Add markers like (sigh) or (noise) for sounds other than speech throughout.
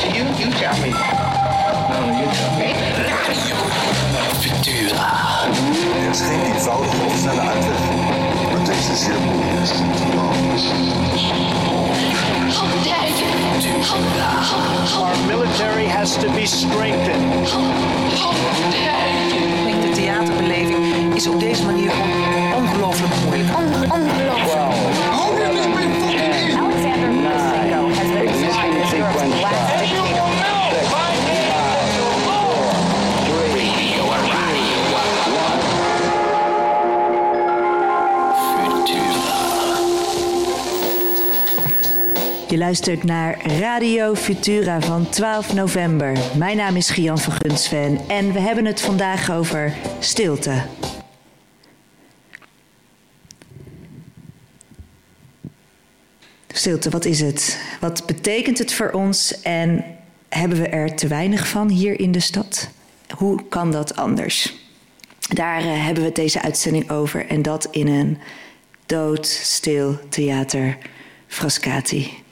to you? You tell me. No, no, you tell me. Futura. Er is geen eenvoudige of snelle uitweg. Maar deze is zeer moeilijk. Our military has to be strengthened. Ik denk de theaterbeleving is op deze manier ongelooflijk moeilijk. Luistert naar Radio Futura van 12 november. Mijn naam is Gian van Gunsven en we hebben het vandaag over stilte. Stilte, wat is het? Wat betekent het voor ons en hebben we er te weinig van hier in de stad? Hoe kan dat anders? Daar eh, hebben we deze uitzending over en dat in een doodstil theater Frascati.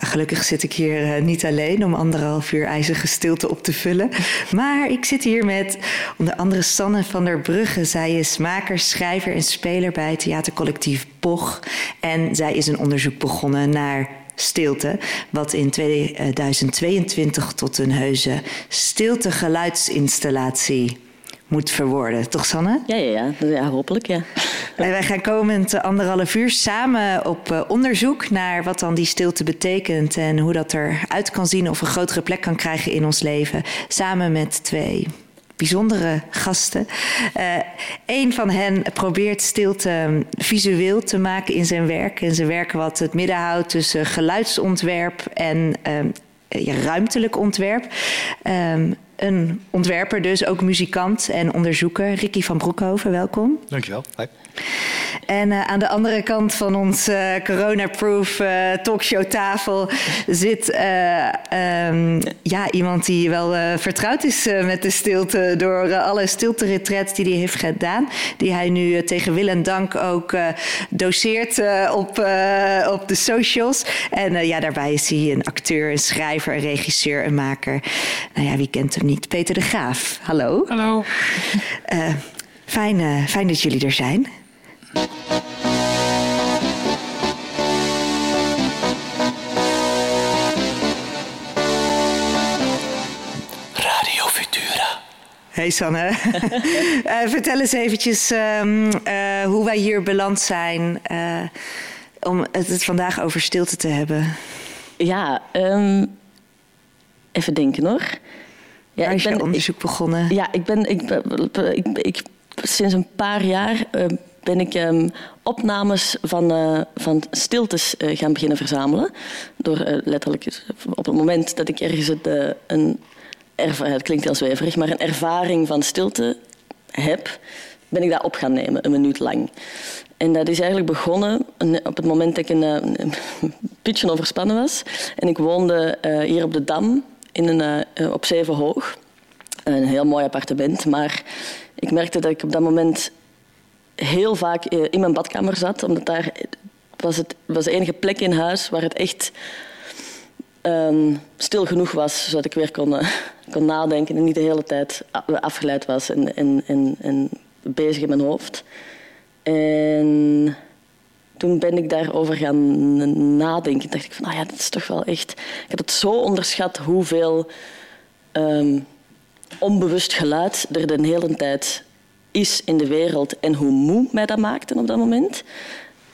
Gelukkig zit ik hier eh, niet alleen om anderhalf uur ijzige stilte op te vullen. Maar ik zit hier met onder andere Sanne van der Brugge. Zij is maker, schrijver en speler bij theatercollectief Boch. En zij is een onderzoek begonnen naar stilte. Wat in 2022 tot een heuse stilte-geluidsinstallatie moet verwoorden. Toch, Sanne? Ja, ja, ja. ja hopelijk, ja. En wij gaan komend anderhalf uur samen op uh, onderzoek naar wat dan die stilte betekent en hoe dat eruit kan zien of een grotere plek kan krijgen in ons leven. Samen met twee bijzondere gasten. Uh, een van hen probeert stilte visueel te maken in zijn werk. En zijn werk wat het midden houdt tussen geluidsontwerp en uh, ja, ruimtelijk ontwerp. Um, een ontwerper dus, ook muzikant en onderzoeker. Ricky van Broekhoven, welkom. Dankjewel. Hi. En uh, aan de andere kant van ons uh, corona-proof uh, talkshowtafel zit um, ja, iemand die wel vertrouwd is met de stilte door alle stilte-retreats die hij heeft gedaan. Die hij nu tegen wil en dank ook doseert op, op de socials. En ja, daarbij is hij een acteur, een schrijver, een regisseur, een maker. Nou ja, wie kent hem niet? Peter de Graaf. Hallo. Hallo. fijn, fijn dat jullie er zijn. Radio Futura. Hey Sanne, uh, (laughs) vertel eens eventjes um, uh, hoe wij hier beland zijn uh, om het, het, vandaag over stilte te hebben. Ja, um, even denken hoor. Ja, Waar is je onderzoek ik, begonnen? Ja, ik ben, ik, ik, ik, sinds een paar jaar ben ik um, opnames van, uh, van stiltes uh, gaan beginnen verzamelen. Door uh, letterlijk op het moment dat ik ergens het, een het klinkt heel zweverig, maar een ervaring van stilte heb, ben ik dat op gaan nemen, een minuut lang. En dat is eigenlijk begonnen op het moment dat ik een, een (laughs) beetje overspannen was. En ik woonde hier op de Dam in een, op Zevenhoog. Een heel mooi appartement, maar ik merkte dat ik op dat moment heel vaak in mijn badkamer zat, omdat daar was, het, was de enige plek in huis waar het echt um, stil genoeg was, zodat ik weer kon, uh, kon nadenken en niet de hele tijd afgeleid was en, bezig in mijn hoofd. En toen ben ik daarover gaan nadenken. dacht ik van, ah ja, dat is toch wel echt... Ik heb het zo onderschat hoeveel um, onbewust geluid er de hele tijd is in de wereld en hoe moe mij dat maakte op dat moment.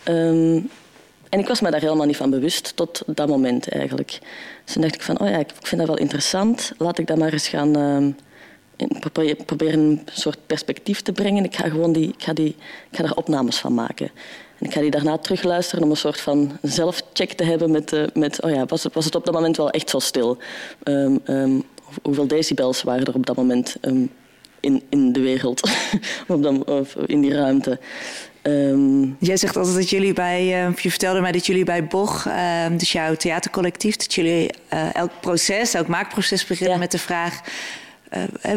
Um, en ik was me daar helemaal niet van bewust tot dat moment eigenlijk. Dus toen dacht ik van, oh ja, ik vind dat wel interessant. Laat ik dat maar eens gaan uh, proberen een soort perspectief te brengen. Ik ga gewoon die, ik ga die, ik ga daar opnames van maken. En ik ga die daarna terugluisteren om een soort van zelfcheck te hebben met, uh, met oh ja, was het, was het op dat moment wel echt zo stil? Um, hoeveel decibels waren er op dat moment? In, in de wereld, (laughs) of, dan, of in die ruimte. Um, Jij zegt altijd dat jullie bij, uh, je vertelde mij dat jullie bij Boch, uh, dus jouw theatercollectief, dat jullie uh, elk proces, elk maakproces beginnen ja. met de vraag.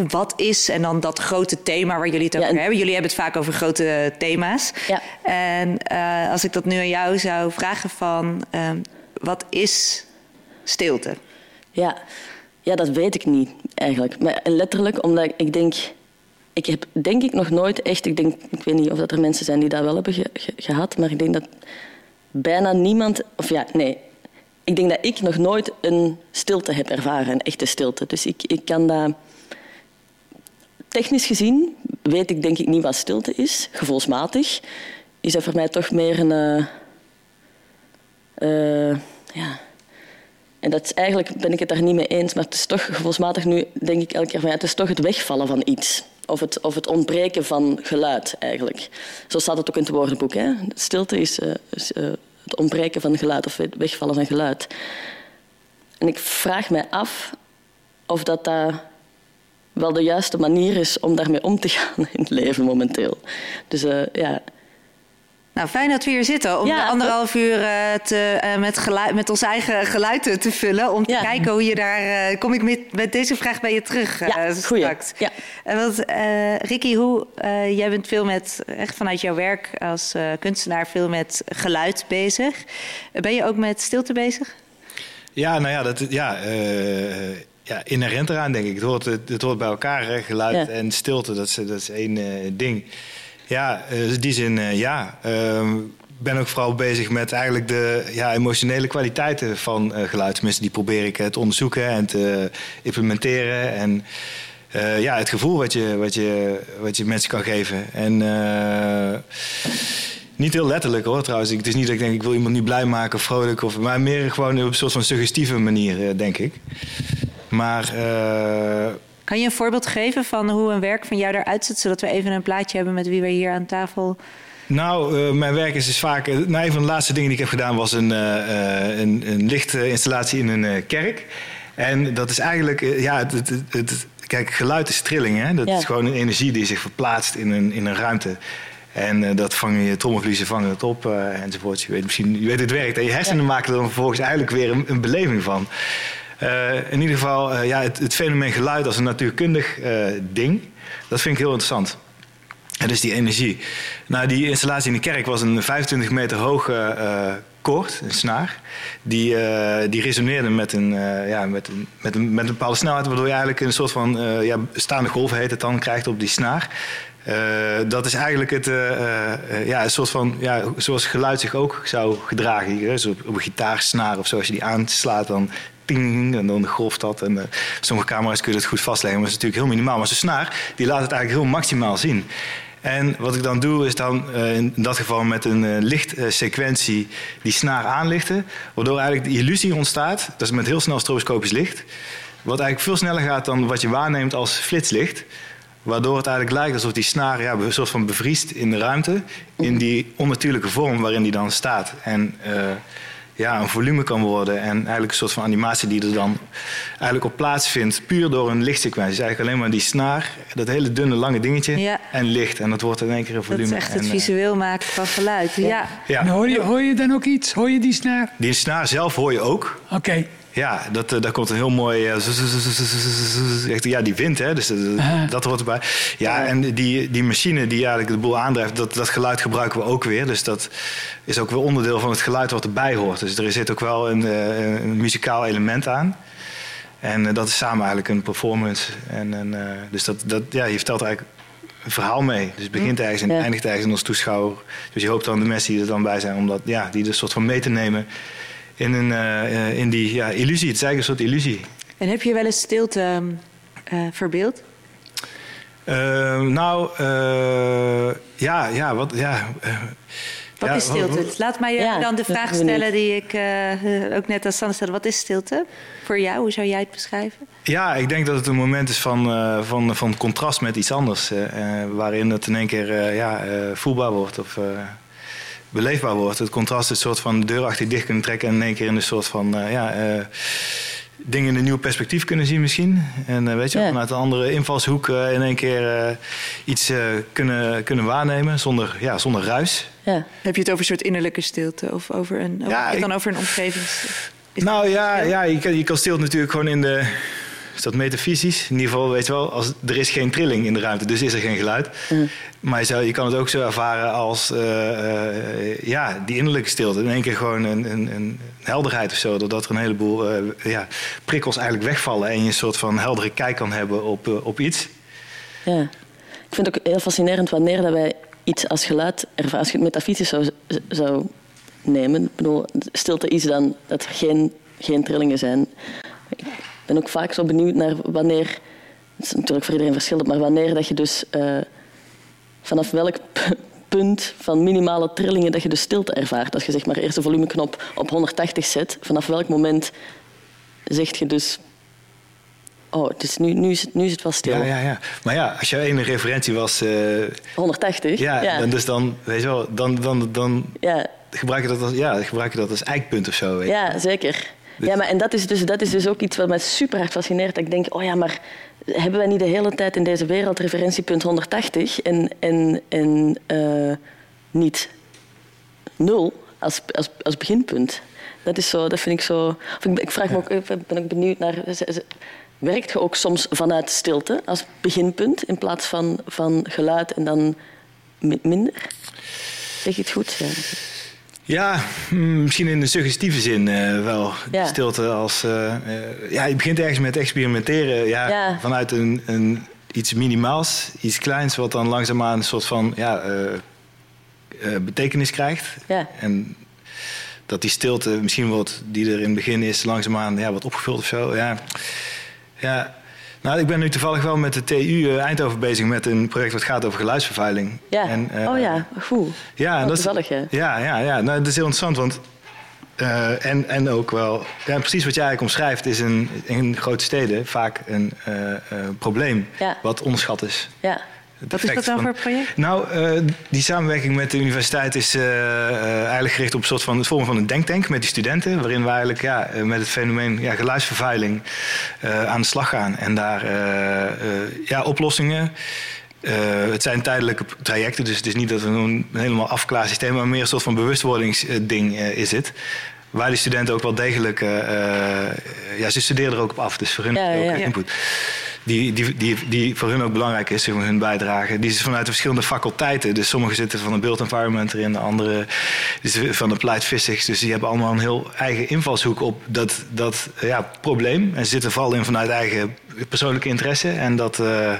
wat is en dan dat grote thema waar jullie het over ja, hebben. Jullie hebben het vaak over grote thema's. Ja. En als ik dat nu aan jou zou vragen van wat is stilte? Ja. ja, dat weet ik niet eigenlijk. Maar letterlijk omdat ik denk... Ik heb denk ik nog nooit echt... Ik, denk, ik weet niet of dat er mensen zijn die dat wel hebben ge- ge- gehad, maar ik denk dat bijna niemand... Of ja, nee. Ik denk dat ik nog nooit een stilte heb ervaren, een echte stilte. Dus ik, ik kan dat... Technisch gezien weet ik denk ik niet wat stilte is. Gevoelsmatig is dat voor mij toch meer een... eh, eh, ja, en dat is eigenlijk ben ik het daar niet mee eens, maar het is toch gevoelsmatig nu denk ik elke keer van ja, het is toch het wegvallen van iets. Of het, of het ontbreken van geluid eigenlijk. Zo staat het ook in het woordenboek. Hè? Stilte is, eh, eh, het ontbreken van geluid of wegvallen van geluid. En ik vraag mij af of dat, dat wel de juiste manier is om daarmee om te (laughs) gaan in het leven momenteel. Dus eh, ja, Nou, fijn dat we hier zitten om Ja, de anderhalf uur eh, te, eh, met, geluid, met ons eigen geluid te- vullen. Om te Ja. kijken hoe je daar... eh, kom ik met, met deze vraag bij je terug Ja, straks. Ja. En wat, eh, Ricky, hoe, eh, jij bent veel met, echt vanuit jouw werk als eh, kunstenaar, veel met geluid bezig. Ben je ook met stilte bezig? Ja, nou ja, dat, ja, eh, ja, inherent eraan denk ik. Het hoort, het, het hoort bij elkaar, hè? geluid Ja. en stilte, dat is, dat is één eh, ding. Ja, eh, in die zin, eh, ja. Ehm, Ik ben ook vooral bezig met eigenlijk de ja, emotionele kwaliteiten van eh, geluid. Tenminste, die probeer ik te onderzoeken en te implementeren. En ja, het gevoel wat je, wat, je, wat je mensen kan geven. En niet heel letterlijk hoor trouwens. Het is niet dat ik denk ik wil iemand nu blij maken vrolijk. Of, maar meer gewoon op een soort van suggestieve manier, denk ik. Maar Kan je een voorbeeld geven van hoe een werk van jou eruit ziet, zodat we even een plaatje hebben met wie we hier aan tafel. Nou, eh, mijn werk is dus vaak. eh, nou, een van de laatste dingen die ik heb gedaan was een, eh, een, een lichtinstallatie in een kerk. En dat is eigenlijk, ja, het, het, kijk, geluid is trilling, hè? Dat Ja. is gewoon een energie die zich verplaatst in een, in een ruimte. En dat vangen je trommelvliezen vangen het op eh, enzovoort. Je weet misschien, je weet het werkt. En je hersenen maken er dan vervolgens eigenlijk weer een, een beleving van. Eh, in ieder geval, eh, ja, het, het fenomeen geluid als een natuurkundig eh, ding, dat vind ik heel interessant. En dus die energie. Nou, die installatie in de kerk was een 25 meter hoge eh koord, een snaar. Die, eh, die resoneerde met een, ja, met, een, met, een, met een bepaalde snelheid, waardoor je eigenlijk een soort van ja, staande golf heet het dan krijgt op die snaar. Dat is eigenlijk het, ja, een soort van, ja, zoals geluid zich ook zou gedragen. Zo op, op een gitaarsnaar of zo, als je die aanslaat, dan en dan golft dat. En eh, sommige camera's kun je dat goed vastleggen, maar dat is natuurlijk heel minimaal. Maar zo'n snaar, die laat het eigenlijk heel maximaal zien. En wat ik dan doe, is dan eh, in dat geval met een eh, lichtsequentie die snaar aanlichten. Waardoor eigenlijk de illusie ontstaat, dat is met heel snel stroboscopisch licht. Wat eigenlijk veel sneller gaat dan wat je waarneemt als flitslicht. Waardoor het eigenlijk lijkt alsof die snaar ja, een soort van bevriest in de ruimte. In die onnatuurlijke vorm waarin die dan staat. En ja, een volume kan worden. En eigenlijk een soort van animatie die er dan eigenlijk op plaatsvindt. Puur door een lichtsequentie. Dus eigenlijk alleen maar die snaar, dat hele dunne lange dingetje. Ja. En licht. En dat wordt in één keer een Dat volume. is echt het En, eh, visueel maken van geluid. Ja. ja. En hoor je, hoor je dan ook iets? Hoor je die snaar? Die snaar zelf hoor je ook. Oké. Ja, dat, eh, daar komt een heel mooi. eh, Ja, die wind, hè? Dus dat, Ah. hoort erbij. Ja, en die, die machine die eigenlijk de boel aandrijft, dat, dat geluid gebruiken we ook weer. Dus dat is ook weer onderdeel van het geluid wat erbij hoort. Dus er zit ook wel een, eh, een muzikaal element aan. En eh, dat is samen eigenlijk een performance. En, en, eh, dus dat, dat, ja, je vertelt eigenlijk een verhaal mee. Dus het begint ergens en Ja. eindigt ergens in als toeschouwer. Dus je hoopt dan de mensen die er dan bij zijn, om dat, ja, die er soort van mee te nemen in, een, eh, eh, in die ja, illusie. Het is eigenlijk een soort illusie. En heb je wel eens stilte eh, verbeeld? Eh, nou, eh, ja, ja, wat, ja. Wat ja, is stilte? wat- Laat mij Ja, dan de vraag stellen die ik eh, ook net aan Sanne stelde. Wat is stilte voor jou? Hoe zou jij het beschrijven? Ja, ik denk dat het een moment is van, eh, van, van contrast met iets anders. waarin het in één keer eh, ja, eh, voelbaar wordt of eh, beleefbaar wordt. Het contrast is een soort van de deur achter je dicht kunnen trekken... en in één keer in een soort van eh, ja, eh, dingen in een nieuw perspectief kunnen zien misschien. En eh, weet je, Ja. vanuit een andere invalshoek in één keer eh, iets eh, kunnen, kunnen waarnemen zonder, ja, zonder ruis. Ja. Heb je het over een soort innerlijke stilte? Of over een, over, Ja, dan ik- over een omgevings... is nou ja, ja je, kan, je kan stilte natuurlijk gewoon in de is dat metafysisch? In ieder geval, weet je wel, als, er is geen trilling in de ruimte, dus is er geen geluid. Maar je, zou, je kan het ook zo ervaren als eh, eh, ja, die innerlijke stilte. In één keer gewoon een, een, een helderheid of zo. Doordat er een heleboel eh, ja, prikkels eigenlijk wegvallen en je een soort van heldere kijk kan hebben op, op iets. Ja. Ik vind het ook heel fascinerend wanneer dat wij iets als geluid ervaren. Als je het metafysisch zou, zou nemen. Ik bedoel, stilte is dan dat er geen, geen trillingen zijn. Ik ben ook vaak zo benieuwd naar wanneer... Het is natuurlijk voor iedereen verschillend, maar wanneer dat je dus... eh, vanaf welk punt van minimale trillingen dat je de stilte ervaart. Als je zeg maar eerst de volumeknop op 180 zet, vanaf welk moment zeg je dus... Oh, dus nu, nu, is, het, nu is het wel stil. Ja, ja, ja. Maar ja, als jouw ene referentie was... eh, 180? ja, ja. Dan, dus dan, weet je wel, dan, dan, dan ja. gebruik je dat als, ja, gebruik je dat als eikpunt of zo. Weet je. Ja, zeker. Ja, maar en dat is, dus, dat is dus ook iets wat mij super hard fascineert. Dat ik denk, oh ja, maar hebben wij niet de hele tijd in deze wereld referentiepunt 180 en, en, en eh, niet nul als, als, als beginpunt? Dat is zo, dat vind ik zo... Of ik, ik vraag me ook, ik ben ook benieuwd naar... Werkt je ook soms vanuit stilte als beginpunt in plaats van, van geluid en dan mi- minder? Zeg je het goed? Ja. Ja, mm, misschien in de suggestieve zin eh, wel. Ja. Stilte als... eh, eh, ja, je begint ergens met experimenteren. Ja, Ja. Vanuit een, een, iets minimaals, iets kleins... wat dan langzaamaan een soort van ja, betekenis krijgt. Ja. En dat die stilte misschien wordt, die er in het begin is... langzaamaan ja, wat opgevuld of zo. Ja. ja. Nou, ik ben nu toevallig wel met de TU eh, Eindhoven bezig... met een project wat gaat over geluidsvervuiling. Ja. En, eh, oh ja, goed. ja, Oh, dat is, toevallig, hè? ja, ja, ja. Nou, dat is heel interessant, want eh, en, en ook wel, ja, precies wat jij eigenlijk omschrijft, is in, in grote steden vaak een probleem Ja. wat onderschat is. Ja. Wat is dat dan van- voor project? Nou, eh, die samenwerking met de universiteit is eh, eh, eigenlijk gericht op een soort van het vormen van een denktank met die studenten, waarin we eigenlijk ja, met het fenomeen ja, geluidsvervuiling eh, aan de slag gaan en daar eh, eh, ja, oplossingen. eh, het zijn tijdelijke trajecten, dus het is niet dat we een helemaal afklaar systeem, maar meer een soort van bewustwordingsding is het. Waar die studenten ook wel degelijk, eh, eh, ja, ze studeren er ook op af, dus voor hun Ja, ook ja. input die, die, die, die voor hun ook belangrijk is, hun bijdrage. Die is vanuit de verschillende faculteiten. Dus sommigen zitten van de built environment erin, de andere van de applied physics. Dus die hebben allemaal een heel eigen invalshoek op dat, dat ja, probleem. En zitten vooral in vanuit eigen persoonlijke interesse. En dat, eh,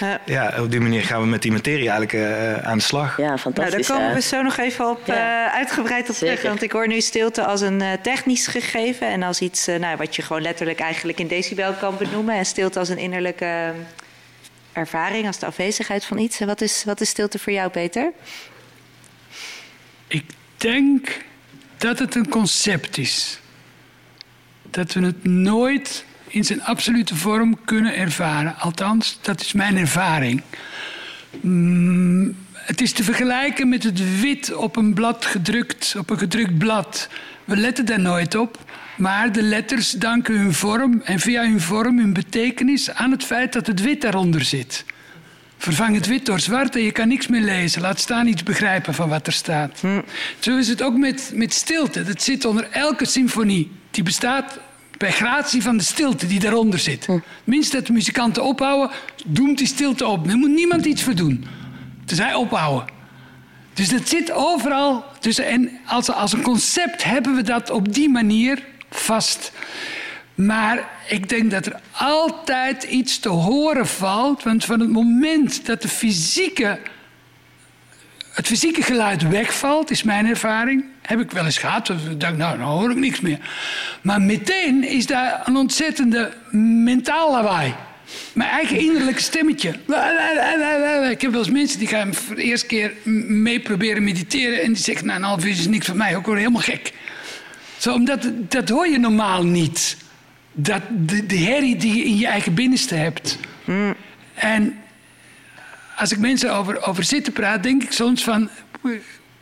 Ja. ja, op die manier gaan we met die materie eigenlijk eh, aan de slag. Ja, Nou, fantastisch. daar komen we zo nog even op Ja. eh, uitgebreid op terug. Want ik hoor nu stilte als een eh, technisch gegeven. En als iets eh, nou, wat je gewoon letterlijk eigenlijk in decibel kan benoemen. En stilte als een innerlijke ervaring, als de afwezigheid van iets. En wat is, wat is stilte voor jou, Peter? Ik denk dat het een concept is. Dat we het nooit in zijn absolute vorm kunnen ervaren. Althans, dat is mijn ervaring. Mm, het is te vergelijken met het wit op een blad gedrukt, op een gedrukt blad. We letten daar nooit op, maar de letters danken hun vorm en via hun vorm hun betekenis aan het feit dat het wit daaronder zit. Vervang het wit door zwart en je kan niks meer lezen. Laat staan iets begrijpen van wat er staat. Zo is het ook met, met stilte. Dat zit onder elke symfonie. Die bestaat bij gratie van de stilte die daaronder zit. Minst dat de muzikanten ophouden, doemt die stilte op. Daar moet niemand iets voor doen. Hij ophouden. Dus dat zit overal. Dus, en als, als een concept hebben we dat op die manier vast. Maar ik denk dat er altijd iets te horen valt. Want van het moment dat de fysieke, het fysieke geluid wegvalt, is mijn ervaring. Heb ik wel eens gehad. Dat ik dacht, nou, dan hoor ik niks meer. Maar meteen is daar een ontzettende mentaal lawaai. Mijn eigen innerlijke stemmetje. Ik heb wel eens mensen die gaan voor de eerste keer mee proberen mediteren. En die zeggen, nou, een half uur is niks voor mij. Ik word helemaal gek. Zo, omdat, dat hoor je normaal niet. Dat, de, de herrie die je in je eigen binnenste hebt. En als ik mensen over, over zitten praat, denk ik soms van...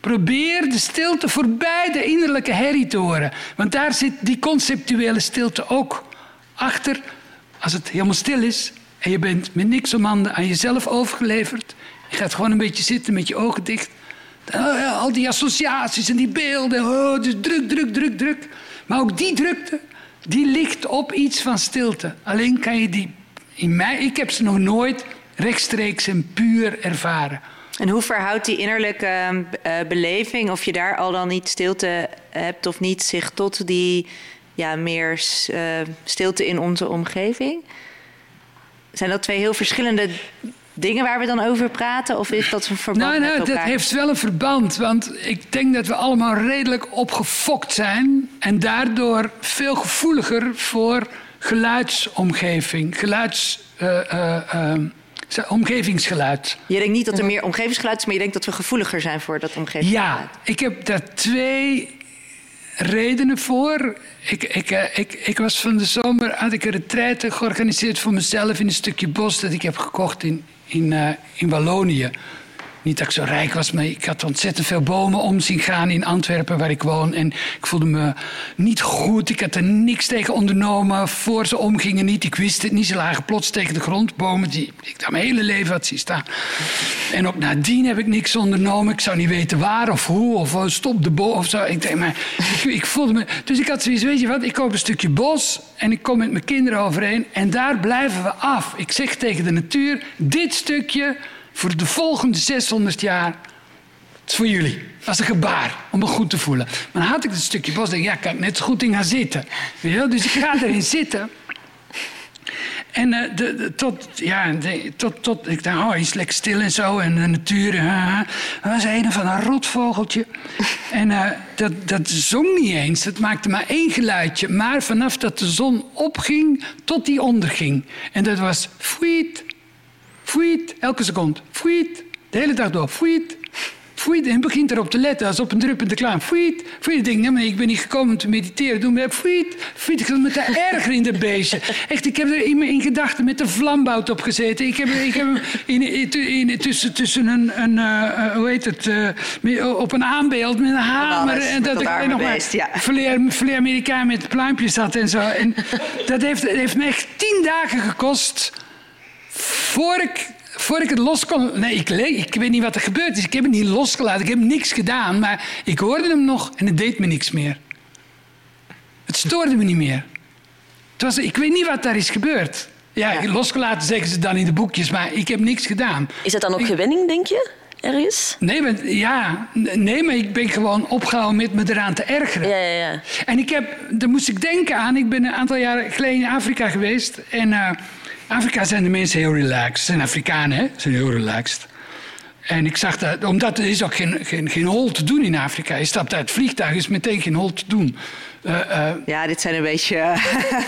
Probeer de stilte voorbij de innerlijke herrie te horen. Want daar zit die conceptuele stilte ook achter. Als het helemaal stil is en je bent met niks om handen aan jezelf overgeleverd. Je gaat gewoon een beetje zitten met je ogen dicht. Oh al die associaties en die beelden. Oh, dus druk, druk, druk, druk. Maar ook die drukte die ligt op iets van stilte. Alleen kan je die, in mij, ik heb ze nog nooit rechtstreeks en puur ervaren. En hoe verhoudt die innerlijke eh, beleving, of je daar al dan niet stilte hebt of niet, zich tot die ja, meer eh, stilte in onze omgeving? Zijn dat twee heel verschillende dingen waar we dan over praten? Of is dat een verband nou, nou, met elkaar? Dat heeft wel een verband. Want ik denk dat we allemaal redelijk opgefokt zijn. En daardoor veel gevoeliger voor geluidsomgeving. Geluids... Uh, omgevingsgeluid. Je denkt niet dat er meer omgevingsgeluid is, maar je denkt dat we gevoeliger zijn voor dat omgevingsgeluid. Ja, ik heb daar twee redenen voor. Ik, ik, ik, ik was van de zomer, had ik een retraite georganiseerd voor mezelf in een stukje bos dat ik heb gekocht in, in, uh, in Wallonië. Niet dat ik zo rijk was, maar ik had ontzettend veel bomen om zien gaan in Antwerpen, waar ik woon. En ik voelde me niet goed. Ik had er niks tegen ondernomen. Voor ze omgingen niet. Ik wist het niet. Ze lagen plots tegen de grond. Bomen die ik daar mijn hele leven had zien staan. En ook nadien heb ik niks ondernomen. Ik zou niet weten waar of hoe. Of oh, stop de boom of zo. Ik denk, maar ik, voelde me. Dus ik had zoiets, weet je wat? Ik koop een stukje bos. En ik kom met mijn kinderen overheen. En daar blijven we af. Ik zeg tegen de natuur: dit stukje voor de volgende 600 jaar. Het is voor jullie. Als een gebaar om me goed te voelen. Maar dan had ik het stukje bos. Denk, ja, kan ik net zo goed in gaan zitten. Dus ik ga erin (laughs) zitten. En uh, de, tot, ja, de, tot, tot, ik dacht, oh, is lekker stil en zo. En de natuur. Uh, was een van een rotvogeltje. (laughs) en dat, dat zong niet eens. Het maakte maar één geluidje. Maar vanaf dat de zon opging tot die onderging. En dat was fuit, Fuit, elke seconde. Fuit, de hele dag door. Fuit. En begint erop te letten als op een druppende klaar. Fuit, fuit. Ik denk, nee, maar ik ben niet gekomen om te mediteren. Doe me fuit, fuit. Ik zat met de erger in de beestje. Echt, ik heb er in, in gedachten met de vlambout op gezeten. Ik heb, ik heb in, in, in, tussen, tussen een, een uh, hoe heet het, uh, op een aanbeeld met een hamer. Alles, en dat ik nog beest, ja. Flair Amerikaan met pluimpjes had en zo. En dat heeft, heeft me echt tien dagen gekost voor ik, voor ik het los kon... Nee, ik, ik weet niet wat er gebeurd is. Ik heb het niet losgelaten. Ik heb niks gedaan. Maar ik hoorde hem nog en het deed me niks meer. Het stoorde me niet meer. Het was, ik weet niet wat daar is gebeurd. Ja, ja, losgelaten zeggen ze dan in de boekjes, maar ik heb niks gedaan. Is dat dan ook ik, gewenning, denk je? Ergens? Nee, maar, ja, nee, maar ik ben gewoon opgehouden met me eraan te ergeren. Ja, ja, ja. En ik heb, daar moest ik denken aan. Ik ben een aantal jaren geleden in Afrika geweest. En uh, Afrika zijn de mensen heel relaxed. Zijn Afrikanen, hè? Zijn heel relaxed. En ik zag dat, omdat er is ook geen, geen, geen hol te doen in Afrika. Je stapt uit het vliegtuig, is meteen geen hol te doen. Uh, uh, ja, dit zijn een beetje uh,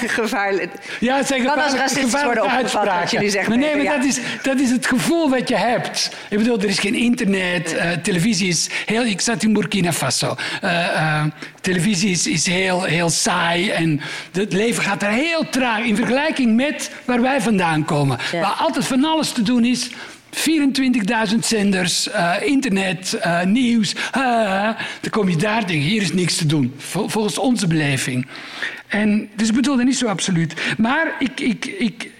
(laughs) gevaarlijk. Ja, het zijn racistisch worden opgevat wat zegt. Maar nee, maar ja. dat, is, dat is het gevoel wat je hebt. Ik bedoel, er is geen internet. televisie is heel... Ik zat in Burkina Faso. televisie is, is heel, heel saai. En het leven gaat er heel traag in vergelijking met waar wij vandaan komen. Ja. Waar altijd van alles te doen is... 24.000 zenders, uh, internet, uh, nieuws. Uh, dan kom je daar denken, hier is niks te doen. Vol, volgens onze beleving. En, dus ik bedoel niet zo absoluut. Maar ik, ik, ik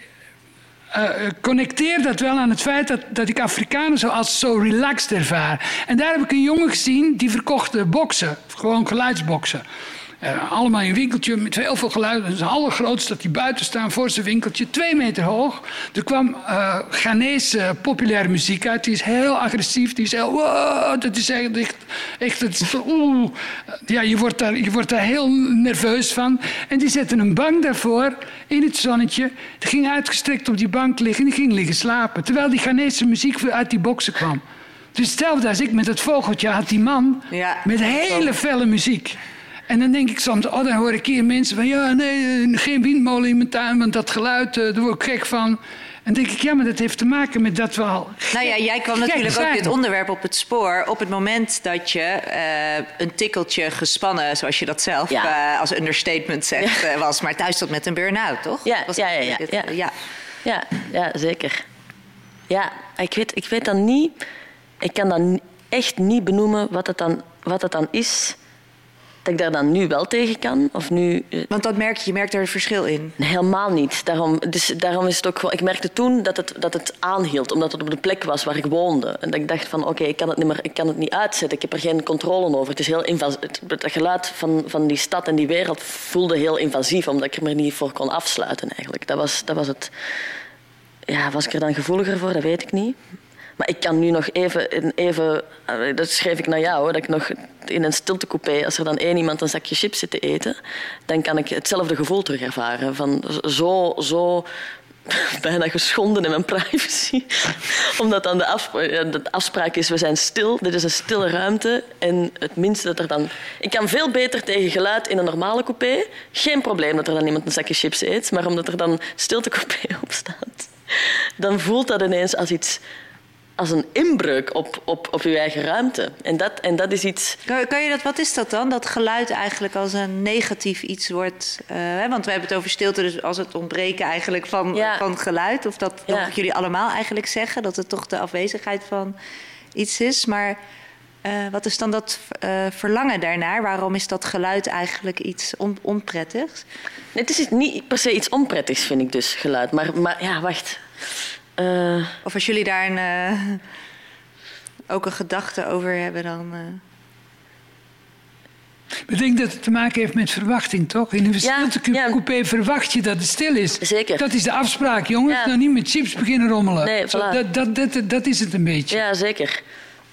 connecteer dat wel aan het feit dat, dat ik Afrikanen zo als zo relaxed ervaar. En daar heb ik een jongen gezien die verkocht boksen. Gewoon geluidsboksen. Uh, allemaal in een winkeltje met heel veel geluid. Het is allergrootste dat die buiten staan voor zijn winkeltje. Twee meter hoog. Er kwam uh, Ghanese populaire muziek uit. Die is heel agressief. Die is heel... Wow, dat is echt... echt, is, oeh. Ja, je wordt, daar, je wordt daar heel nerveus van. En die zetten een bank daarvoor in het zonnetje. Die ging uitgestrekt op die bank liggen. En die ging liggen slapen. Terwijl die Ghanese muziek uit die boksen kwam. Dus hetzelfde als ik met het vogeltje had die man Ja. met hele felle muziek. En dan denk ik soms, oh, dan hoor ik hier mensen van... ja, nee, geen windmolen in mijn tuin, want dat geluid, uh, daar word ik gek van. En dan denk ik, ja, maar dat heeft te maken met dat we al... Nou ja, jij kwam natuurlijk ook dit onderwerp op het spoor... op het moment dat je uh, een tikkeltje gespannen, zoals je dat zelf ja. uh, als understatement zegt, ja. was... maar thuis zat met een burn-out, toch? Ja, was ja, ja, ja, dit, ja. ja. Ja, ja, zeker. Ja, ik weet, ik weet dan niet... Ik kan dan echt niet benoemen wat het dan, wat het dan is dat ik daar dan nu wel tegen kan. Of nu, eh, Want dat merk je, je merkt er een verschil in. Helemaal niet. Daarom, dus, daarom is het ook gewoon... Ik merkte toen dat het, dat het aanhield, omdat het op de plek was waar ik woonde. En dat ik dacht van, oké, ik kan het niet meer, ik kan het niet uitzetten. Ik heb er geen controle over. Het is heel invasief. Het, het geluid van, van die stad en die wereld voelde heel invasief, omdat ik er me niet voor kon afsluiten eigenlijk. Dat was, dat was het... Ja, was ik er dan gevoeliger voor? Dat weet ik niet. Maar ik kan nu nog even, even dat schreef ik naar jou, hoor, dat ik nog in een stiltecoupé, als er dan één iemand een zakje chips zit te eten, dan kan ik hetzelfde gevoel terug ervaren. Van zo, zo (laughs) bijna geschonden in mijn privacy. (laughs) Omdat dan de, afspraak, de afspraak is, we zijn stil, dit is een stille ruimte. En het minste dat er dan... Ik kan veel beter tegen geluid in een normale coupé. Geen probleem dat er dan iemand een zakje chips eet. Maar omdat er dan stiltecoupé (laughs) op staat, dan voelt dat ineens als iets als een inbreuk op, op, op je eigen ruimte. En dat, en dat is iets... Kan, kan je dat, wat is dat dan? Dat geluid eigenlijk als een negatief iets wordt... Uh, hè? Want we hebben het over stilte, dus als het ontbreken eigenlijk van, Ja. van geluid... of dat, Ja. jullie allemaal eigenlijk zeggen... dat het toch de afwezigheid van iets is. Maar eh, wat is dan dat eh, verlangen daarnaar? Waarom is dat geluid eigenlijk iets on, onprettigs? Nee, het is niet per se iets onprettigs, vind ik dus, geluid. Maar, maar ja, wacht. Eh, Of als jullie daar een, eh, ook een gedachte over hebben, dan... eh, Ik denk dat het te maken heeft met verwachting, toch? In een Ja, ja. coupé verwacht je dat het stil is. Zeker. Dat is de afspraak, jongens. Ja. Nou niet met chips beginnen rommelen. Nee, Zo, dat, dat, dat, dat is het een beetje. ja, zeker.